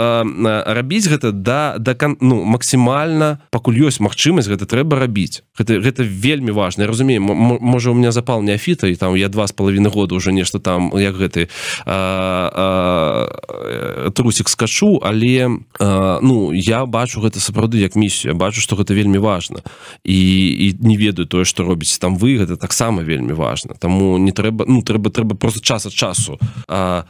рабіць гэта да да кан ну максімальна пакуль ёсць магчымасць гэта трэба рабіць. Гэта гэта вельмі важно разумеем можа у меня запал неафіта і там я два з палавіны года уже нешта там як гэты а, а, трусик скачу але э, ну я бачу гэта сапраўды як місію. Бачу что гэта вельмі важно і, і не ведаю тое что робіць там вы гэта таксама вельмі важно тому не трэба ну трэба трэба просто час ад часу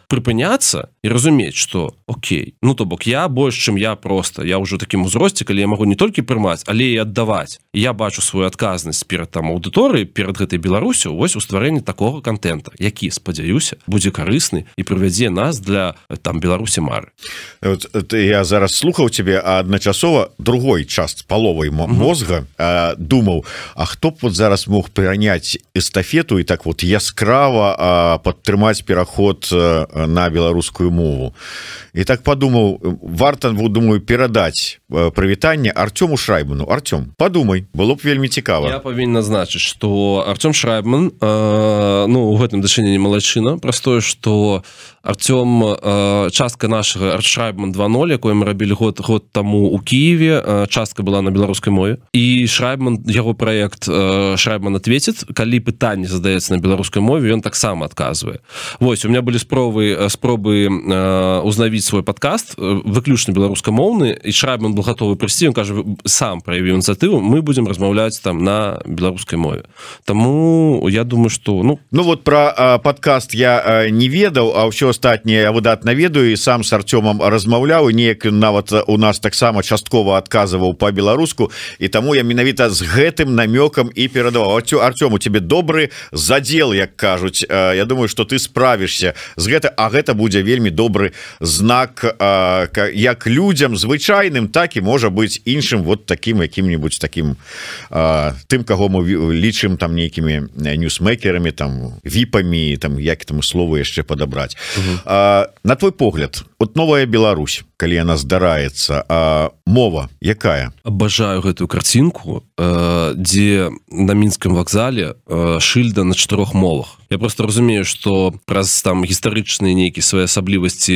прыпыняцца і разумець что Окей ну то бок я больш чым я просто я ўжо таким узросце калі я могу не толькі прымаць але і аддаваць я бачу сваю адказнасць перад там аўдыторыі перад гэтай беларусю вось у стварэнні такого контента. Які спадзяюся будзе карысны і прывядзе нас для там беларусі мары. Вот, я зараз слухаў тебе адначасова другой част паловай мозга а, думаў А хто б вот зараз мог пераняць эстафету і так вот яскрава падтрымаць пераход на беларускую мову. І так подумаў варта думаю перадаць прывітанне Артёму шрайбану. Артём подумай было б вельмі цікава я павінен назначыць что Артём шрайбман э, ну у гэтым дачыненні малайчына простое что Артём э, частка нашага аршрайбман 20 якое мы рабілі год год таму у Киеве частка была на беларускай мове. І шрайбман яго проект шрайбман ответит калі пытанне задаецца на беларускай мове ён таксама адказвае. Вось у меня былі спробы спробы узнавіць свой подкаст выключна беларускамоўны і шрайбман был готовы прыйсці он кажа сам праявіў ініцыятыву мы будем размаўляць там на беларускай мове Таму я думаю что ну ну вот про подкаст я не ведаў а ўсё астатніе я выдатна ведаю і сам с Артёмом размаўляў неяк нават у нас таксама часткова адказываў по-беларуску і таму я менавіта з гэтым намёкам і перадаваў Артёму тебе добры задел як кажуць Я думаю что ты справішся з гэта А гэта будзе вельмі добры знак як людям звычайным так і можа быть іншым вот таким якім-нибудь таким тым каго мы лічым там нейкімі ньюсмейкерамі там віпамі там як там слову яшчэ падабраць. А, на твой погляд от новая Беларусь калі яна здараецца а мова якая? Абажаю гэтую карцінку дзе на мінскім вакзале шыльда на чатырох мовах. Я просто разумею что праз там гістарычныя нейкія свае асаблівасці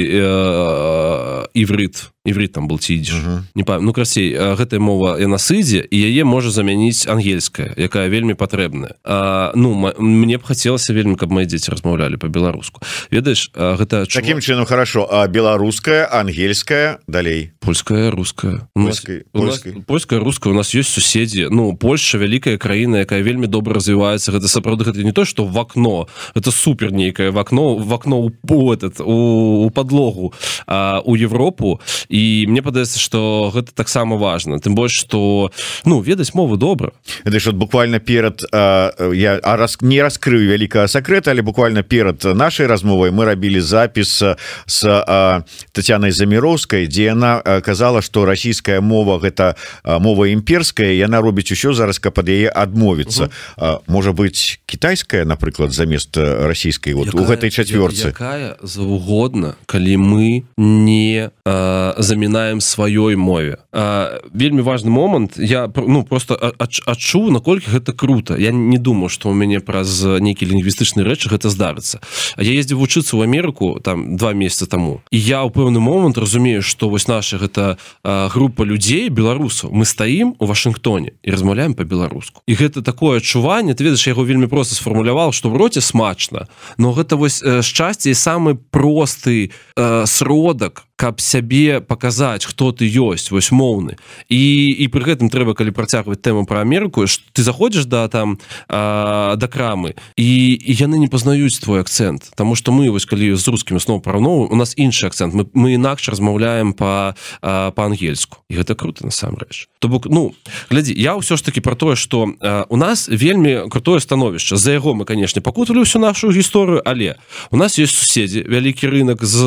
іврыт іврит там был ці ідзеш uh -huh. не па ну красей гэтая мова яна сыдзе і яе можа замяніць ангельская якая вельмі патрэбная. Ну мне б хацелася вельмі каб мои дзеці размаўлялі по-беларуску ведаеш гэта таким чу... чынам хорошо а беларуская ангельская далей? Польская русская польская русская у нас есть суседзі ну Польша вялікая краіна якая вельмі добра развіваецца. Гэта сапраўды гэта не то что в окно. Это супер нейкае в окно в окно у этот у, у подлогу а, у Европу. І мне падаецца что гэта таксама важно. Тым больш что ну ведаць мову добра это ж буквально перад а, я а раз не раскрыю вялікага сакрэта але буквально перад нашай размовай мы рабілі запіс с Татьяной заміровской дзе яна казала что расійская мова гэта мова імперская яна робіць усё зараз каб под яе адмовіцца можа быть китайская напрыклад замест расійскай вот якая, у гэтай чацвёрцы якая заўгодна калі мы не а, замінаем сваёй мове. А, вельмі важный момант. Я ну просто адчуў наколькі гэта круто. Я не думаю что у мяне праз нейкі лінгвістычны рэчы гэта здарыцца. Я ездзі вучыцца ў Амерыку там два месяца тому і я ў пэўны момант разумею что вось наша гэта група людзей беларусаў мы стаім у Вашынгтоне і размаўляем по-беларуску і гэта такое адчуванне ты ведаеш яго вельмі просто сфармуляваў что в роце смачна но гэта вось шчасце і самы просты э, сродак каб сябе паказаць хто ты ёсць вось моўны. І і пры гэтым трэба калі працягваць тэму про Амерыку ты заходзіш да там а, да крамы і, і яны не пазнаюць твой акцент Таму что мы вось калі з рускімі снова параўнову у нас іншы акцент мы, мы інакш размаўляем по па-ангельску. І гэта круто насамрэч. То бок ну глядзі я ўсё ж таки про тое что у нас вельмі крутое становішча. За яго мы канешне пакуталі всю нашу гісторыю але у нас есть суседзі вялікі рынок з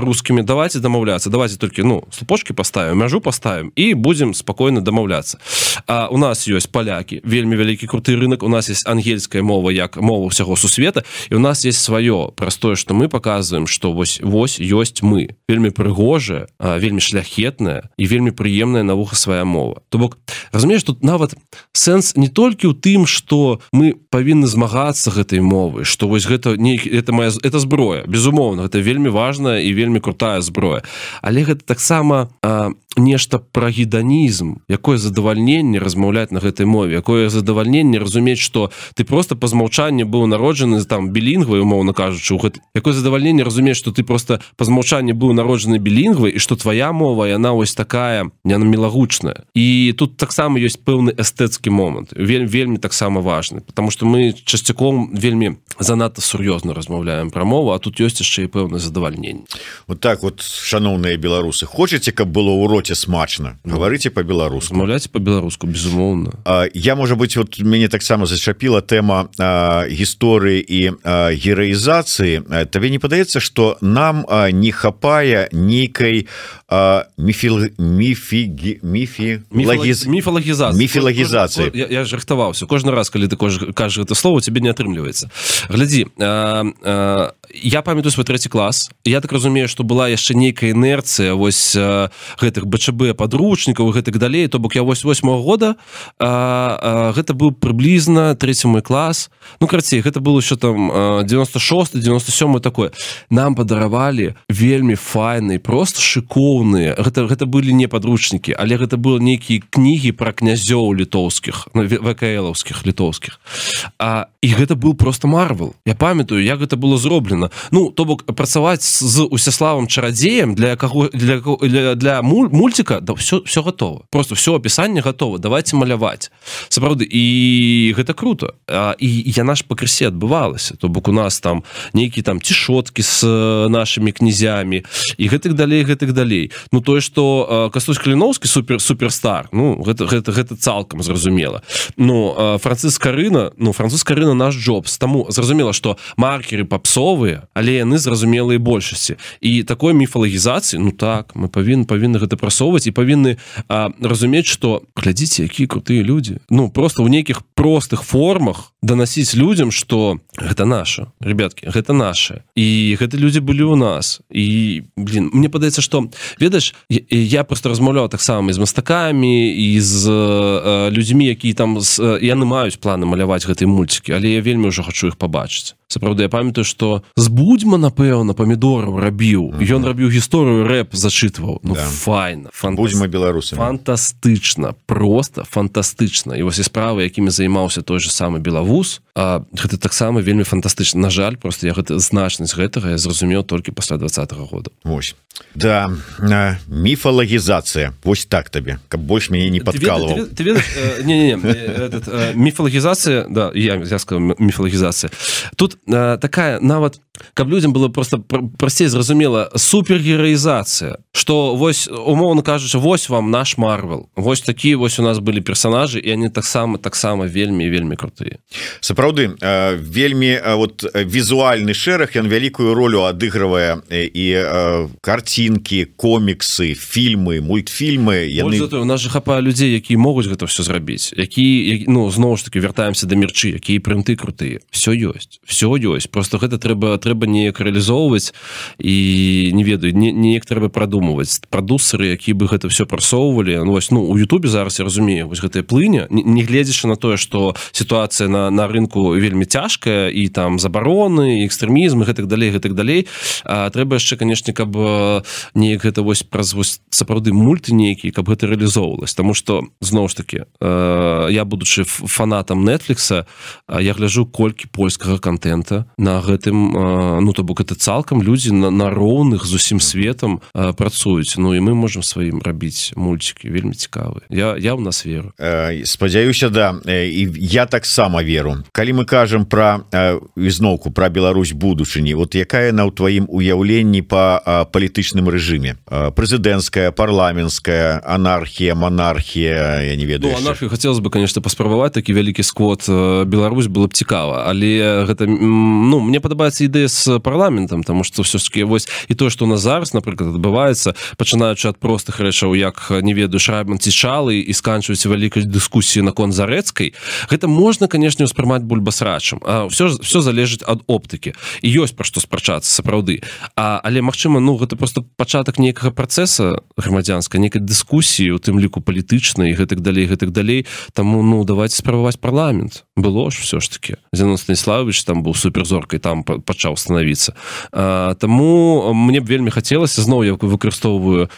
рускімі. Давай давайте дамаўляться давайте только ну слупочки поставим мяжу поставим и будем спокойно дамаўляться А у нас есть поляки вельмі вялікі круты рынок. У нас есть ангельская мова як мова усяго сусвета и у нас есть свое простое что мы показываем что вось вось ёсць мы. Вельмі прыгожая вельмі шляхетная і вельмі прыемная навуха свая мова. То бок разумееш тут нават сэнс не толькі ў тым что мы павінны змагацца гэтай мовы что вось гэта не это моя это зброя. Безумоўна это вельмі важная і вельмі крутая зброя. Але гэта таксама нешта пра гіданізм якое задавальненне размаўляць на гэтай мове якое задавальненне разумець что ты просто па змаўчанні быў народжаны там білінгвай умоўна кажучы у гэта якое задавальненне разумець что ты просто па змаўчанні быў народжаны білінгвай і что твоя мова яна ось такая не на мілагучная. І тут таксама ёсць пэўны эстэцкі момант вельмі вельмі таксама важны потому что мы часцяком вельмі занадта сур'ёзна размаўляем пра мову а тут ёсць яшчэ і пэўна задавальненне. Вот так вот шаноўныя беларусы хочаце каб было ў роце смачна ну, гаварыце по-беларуску маўляць по-беларуску безумоўна я можа быть вот мяне таксама зачапіла тэма гісторыі і гераізацыі табе не падаецца что нам не хапае нейкай міфі міфі міфі міфалагіза міфілагізацыі я, я жахтаваўся кожны раз калі ты кажа гэта слово тебе не атрымліваецца глядзі я памятаю свой третий клас я так разумею что была яшчэ нейкая інерцыя вось гэтых бчб подручнікаў гэтак далей то бок я вось восьмого года а, а, гэта быў прыблізна третий мой клас. Ну карцей гэта было еще там 96 97 такое. Нам падаравалі вельмі файны просто шыкоўныя. Гэта гэта былі не подручнікі але гэта было нейкія кнігі про князёў літоўскіх вКлаўскіх літоўскіх. А і гэта был просто марвел. Я памятаю як гэта было зроблена. Ну то бок працаваць з усяславам чарадзеем для каго для для, для мультика да все все готово. Просто все опісанне готово. Давайте маляваць. Сапраўды і гэта круто. А, і яна ж пакрысе адбывалася. То бок у нас там нейкі там цішоткі с нашими князямі і гэтых далей гэтых далей. Ну тое что кастусь каліновскі супер суперстар ну гэта гэта гэта цалкам зразумела. Ну францыск карына ну француз карына наш джобс. Таму зразумела что маркеры папсовыя але яны зразумелыя большасці. І такой міфалагізацыі ну так мы павінны павінны гэта прасоўваць і павінны разумець что глядзіце якія крутыя люди. Ну просто ў нейкіх простых формах данасіць людям что гэта наша ребятки гэта наше і гэты люди былі у нас і блин мне падаецца что ведаеш я, просто размаўляў таксама з мастакамі і з э, людзьмі якія там з, э, яны маюць планы маляваць гэтай мульцікі але я вельмі ўжо хочу іх пабачыць сапраўды я памятаю что з будьма напэўна памідораў рабіў. Ён рабіў гісторыю рэп зачытваў. Ну, да. файна будьма беларусы фантастычна просто фантастычна. І вось і справы якімі займаўся той же самы белавод белавус а гэта таксама вельмі фантастычна. На жаль просто я гэта значнасць гэтага я зразумеў толькі пасля двадцатого года. Вось. Да міфалагізацыя. Вось так табе каб больш мяне не падкалываў. міфалагізацыя да я я сказал міфалагізацыя. Тут такая нават каб людям было просто прасцей зразумела супергераізацыя что вось умоўно кажучы вось вам наш марвел. Вось такие вось у нас былі персонажы і они таксама таксама вельмі вельмі крутые сапраўды вельмі вот візуальны шэраг ён вялікую ролю адыгрывае і картинки коміксы фільмы мультфільмы. Яны... у нас же хапае людзей якія могуць гэта все зрабіць які ну зноў ж таки вяртаемся да мерчы якія прынты крутые все ёсць все ёсць. Просто гэта трэба трэба неяк реалізоўваць і не ведаю неяк трэба прадумваць. Прадусары які бы гэта все прасоўвалі ну, вось ну у Ютубе зараз я разумею вось гэтая плыня не гледзячы на тое что сітуацыя на на рынку вельмі цяжкая і там забароны экстрэмізм гэтак далей гэтак далей. А, трэба яшчэ канешне каб неяк гэта вось праз вось сапраўды мульты нейкі каб гэта реалізоўвалась тому что зноў ж таки я будучы фанатам нетфликса я гляжу колькі польскага контента на гэтым ну то бок это цалкам людзі на, на роўных з усім светом працуюць. Ну і мы можемм сваім рабіць мульцікі вельмі цікавы я я у нас веру. Э, спадзяюся да. І я таксама веру калі мы кажам про ізноўку про Беларусь будучыні вот якая на ў тваім уяўленні по палітычным рэжыме? Прэзідэнцкая парламенская анархія монархія я не ведаю ну, хотелось бы конечно паспрабаваць такі вялікі сквот Беларусь было б цікава. Але гэта ну мне падабаецца ідэя з парламентам тому что все ж таки вось і то что у нас зараз напрыклад адбываецца пачынаючы ад простых рэчаў як не ведаю шрайбан цічалы і сканчваюць вялікай дыскусіі наконт зарэцкай гэта можна канешне ўспрымаць бульбасрачам А все все залежыць ад оптыкі і ёсць пра што спрачацца сапраўды. А але Мачыма ну гэта просто пачатак нейкага працэса грамадзянскай некай дыскусіі у тым ліку палітычнай гэтак далей гэтак далей. Таму ну давайте справаваць парламент. Было ж все ж таки Зенон станіславович там быў суперзоркай там пачаў становіцца Таму мне б вельмі хацелася зноў я выкарыстоўваю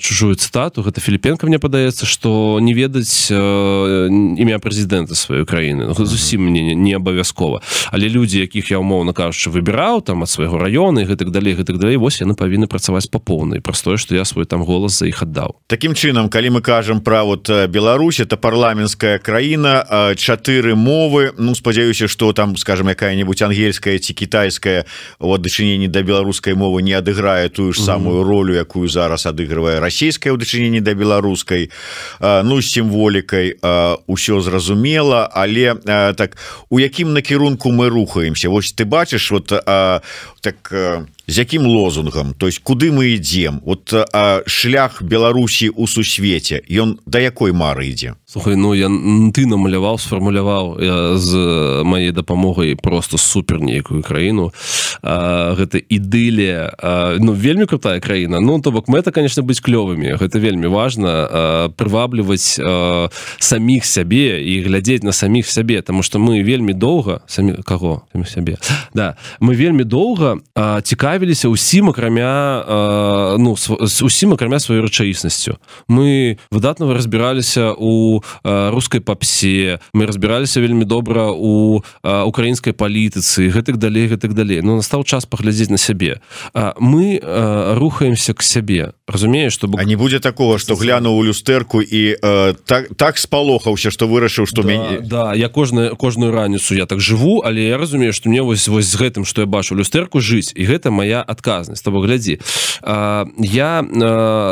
чужую цытату. Гэта філіпенко мне падаецца что не ведаць імя прэзідэнта сваёй краіны зусім мне не абавязкова. Але людзі якіх я умоўна кажучы выбіраў там ад свайго раёна гэтак далей гэтак далей вось яны павінны працаваць па поўнай. Простое что я свой там голас за іх аддаў. Такім чынам калі мы кажам пра вот Беларусь это парламенская краіна чатыры мовы. Ну спадзяюся что там скажем якая-нибудь ангельская ці китайская вот дачыненні да беларускай мовы не адыграе тую ж самую ролю якую зараз адыгрывае расійская ў дачыненні да беларускай. Ну сімволікай ўсё зразумела але так у якім накірунку мы рухаемся Вось ты бачыш вот так з якім лозунгам? То есть куды мы ідзем? Вот а, шлях Беларусі у сусвеце ён да якой мары ідзе? Слухай, ну я ты намаляваў сфармуляваў з маей дапамогай просто супер нейкую краіну. Гэта ідылія ну вельмі крутая краіна. Ну то бок мэта конечно быць клёвымі. Гэта вельмі важна прывабліваць саміх сябе і глядзець на саміх сябе. Тому что мы вельмі доўга самі каго? Сябе. Да. Мы вельмі доўга цікаві цікавіліся ўсім акрамя э, ну усім акрамя сваёй рэчаіснасцю мы выдатна разбіраліся у э, рускай папсе мы разбіраліся вельмі добра у э, украінскай палітыцы гэтак далей гэтак далей. Но настаў час паглядзець на сябе. А мы э, рухаемся к сябе. Разумееш что не будзе такого что глянуў у люстэрку і э, так так спалохаўся что вырашыў что да, мяне да я кожную кожную раніцу я так жыву але я разумею что мне вось вось з гэтым что я бачу люстэрку жыць і гэта моя моя адказнасць того глядзі я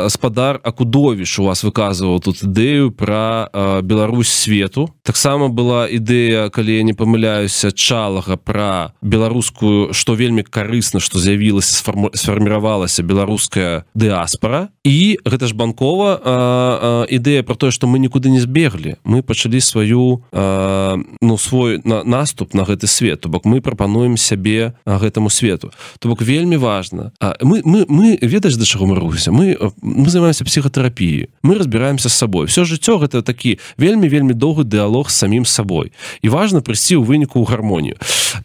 спадар акудовіш у вас выказываў тут ідэю про Беларусь свету. Таксама была ідэя калі я не памыляюся чалага про беларускую что вельмі карысна что з'явілася сфарміравалася беларуская дыаспора і гэта ж банкова ідэя про тое что мы нікуды не збеглі мы пачалі сваю ну свой на наступ на гэты свет. То бок мы прапануем сябе гэтаму свету. То бок вельмі вельмі важно А мы мы мы ведаеш да чаго мы рухся мы мы занимаемся психотерапіі мы разбираемся с собой все жыццё гэта такі вельмі вельмі доўгі дыалог с самим собой і важно прыйсці ў выніку ў гармонію.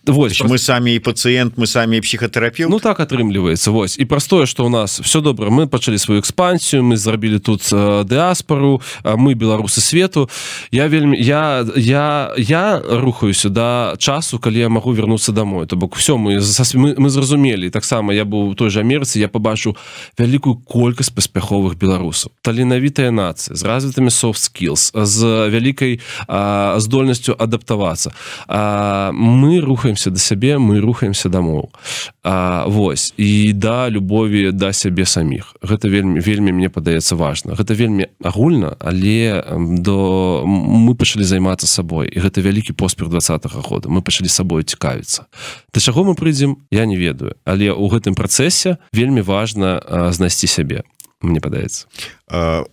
Вось мы самі і пацыент мы самі психотерапію Ну так атрымліваецца Вось. І простое что у нас все добра мы пачалі сваю экспансію мы зрабілі тут э, дыаспору мы беларусы свету. Я вельмі я я я рухаюся да часу калі я могу вернуться домой то бок все мы мы, мы зразумелі таксама я быў той же амерыцы я побачу вялікую колькасць паспяховых беларусаў. Таленавітая нацыя з развітымі soft skills з вялікай здольнасцю адаптавацца. Мы рухаемся до сябе мы рухаемся дамоў. Вось і да любові да сябе саміх. Гэта вельмі вельмі мне падаецца важна. Гэта вельмі агульна але до мы пачалі займацца сабой і гэта вялікі поспех двадцатого года. Мы пачалі сабою цікавіцца. Да чаго мы прыйдзем я не ведаю. Але ў гэтым працэсе вельмі важна знайсці сябе мне падаецца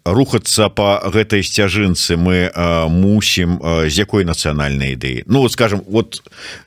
рухацца по гэтай сцяжынцы мы мусім з якой нацыянальнай ідэі. Ну вот скажем вот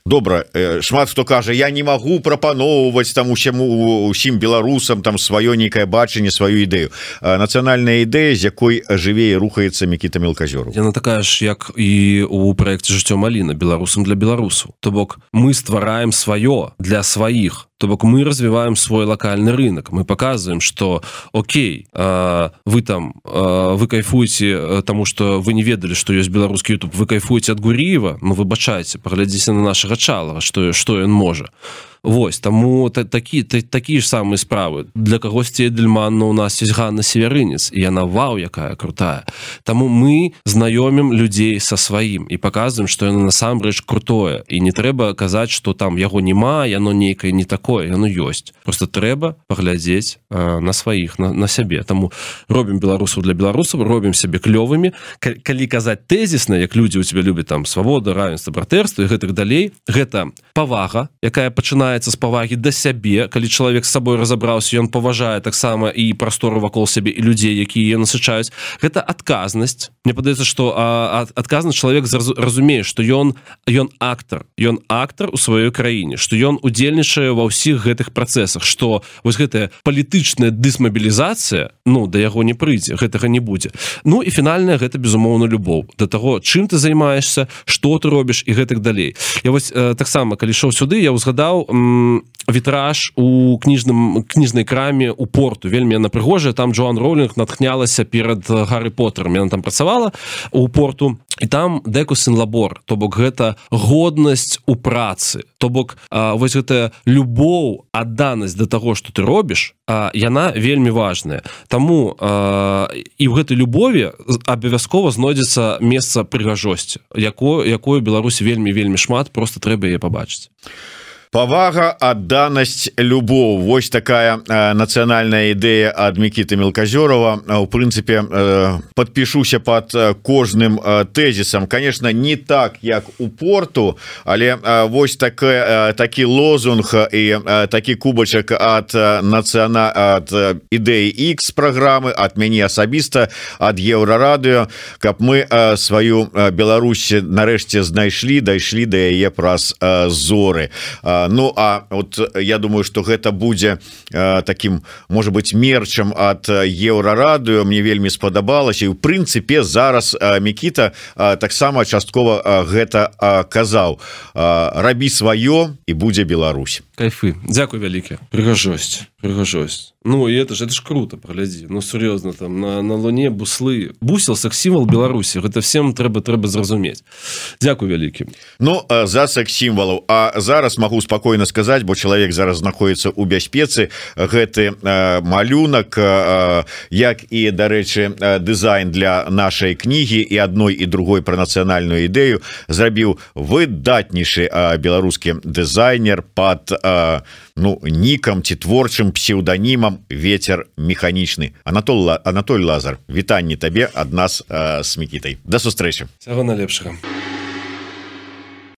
добра шмат хто кажа я не могу прапаноўваць там усяму усім беларусам там сваё нейкае бачанне сваю ідэю нацыянальная ідэя з якой жыве і рухаецца мікіта мелказёру яна такая ж як і у проекте жыццё маліна беларусам для беларусаў. То бок мы ствараем сваё для сваіх. То бок мы развіваем свой локальны рынок мы показываем что Окей вы там э, вы кайфуеце э, тому что вы не ведалі что ёсць беларускі YouTube. Вы кайфуеце ад гуріева Ну выбачайце паглядзіце на нашага чала что что ён можа Вось таму та, такі та, такі ж самыя справы. Для кагосьці Эдельманна у нас есть Ганна северынец і яна вау якая крутая. Таму мы знаёмім людзей са сваім і показываем что яно насамрэч крутое. І не трэба казаць что там яго няма яно нейкае не такое яно ёсць. Просто трэба паглядзець э, на сваіх на, на сябе. Таму робім беларусаў для беларусаў робім сябе клёвымі. Калі казаць тэзісна як людзі у тебя любят там свабода равенства братэрства і гэтак далей гэта павага якая пачынае пачынаецца з павагі да сябе. Калі чалавек з сабой разабраўся ён паважае таксама і прастору вакол сябе і людзей якія насычаюць. Гэта адказнасць. Мне падаецца што адказны чалавек разумее што ён ён актар. Ён актар у сваёй краіне што ён удзельнічае ва ўсіх гэтых працэсах што вось гэтая палітычная дысмабілізацыя ну да яго не прыйдзе гэтага не будзе. Ну і фінальная гэта безумоўна любоў. Да таго чым ты займаешься что ты робіш і гэтак далей. Я вось э, таксама калі ішоў сюды я ўзгадаў вітраж у кніжным кніжнай краме у порту. Вельмі яна прыгожая там Джоан роулінг натхнялася перад Гарры поттером. Яна там працавала у порту. І там дэкусын лабор то бок гэта годнасць у працы. То бок вось гэтая любоў адданасць да таго что ты робіш а, яна вельмі важная. Таму а, і ў гэтай любові абавязкова знойдзецца месца прыгажосці якое якое Беларусь вельмі вельмі шмат просто трэба яе пабачыць павага адданасць любоў. Вось такая нацыянальная ідэя ад мікіты мелказёрова у прынцыпе подпішуся под кожным тэзісам. Конечно не так як у порту але вось такая такі лозунг і такі кубачак ад нацыяна ад ідэі X праграмы от мяне асабіста ад еўрарадыо каб мы сваю Беларусі нарэшце знайшлі дайшлі да яе праз зоры. А Ну а вот я думаю что гэта будзе таким может быть мерчам от еўрарадыо мне вельмі спадабалася і у прынцыпе зараз Мікіта таксама часткова гэта казаў рабі сваё і будзе Беларусь кайфы. Дякую вялікі. Прыгажосць прыгажосць. Ну и это ж это ж круто поглядзі Ну сур'ёзна там на, на луне буслы. Бусел секс-сімвал Беларусі. Гэта всем трэба трэба зразумець. Дякую вялікі. Ну за секс-сімвалаў. А зараз могу спокойно сказать бо чалавек зараз знаходіцца у бяспецы. Гэты малюнак як і дарэчы дызайн для нашай кнігі і адной і другой пра нацыянальную ідэю зрабіў выдатнейшы беларускі дызайнер под ну нікам ці творчым псеўданімам ветер механічны Анатол Анатоль Лазар вітанне табе ад нас э, с мікітай да сустрэчы всего налепшага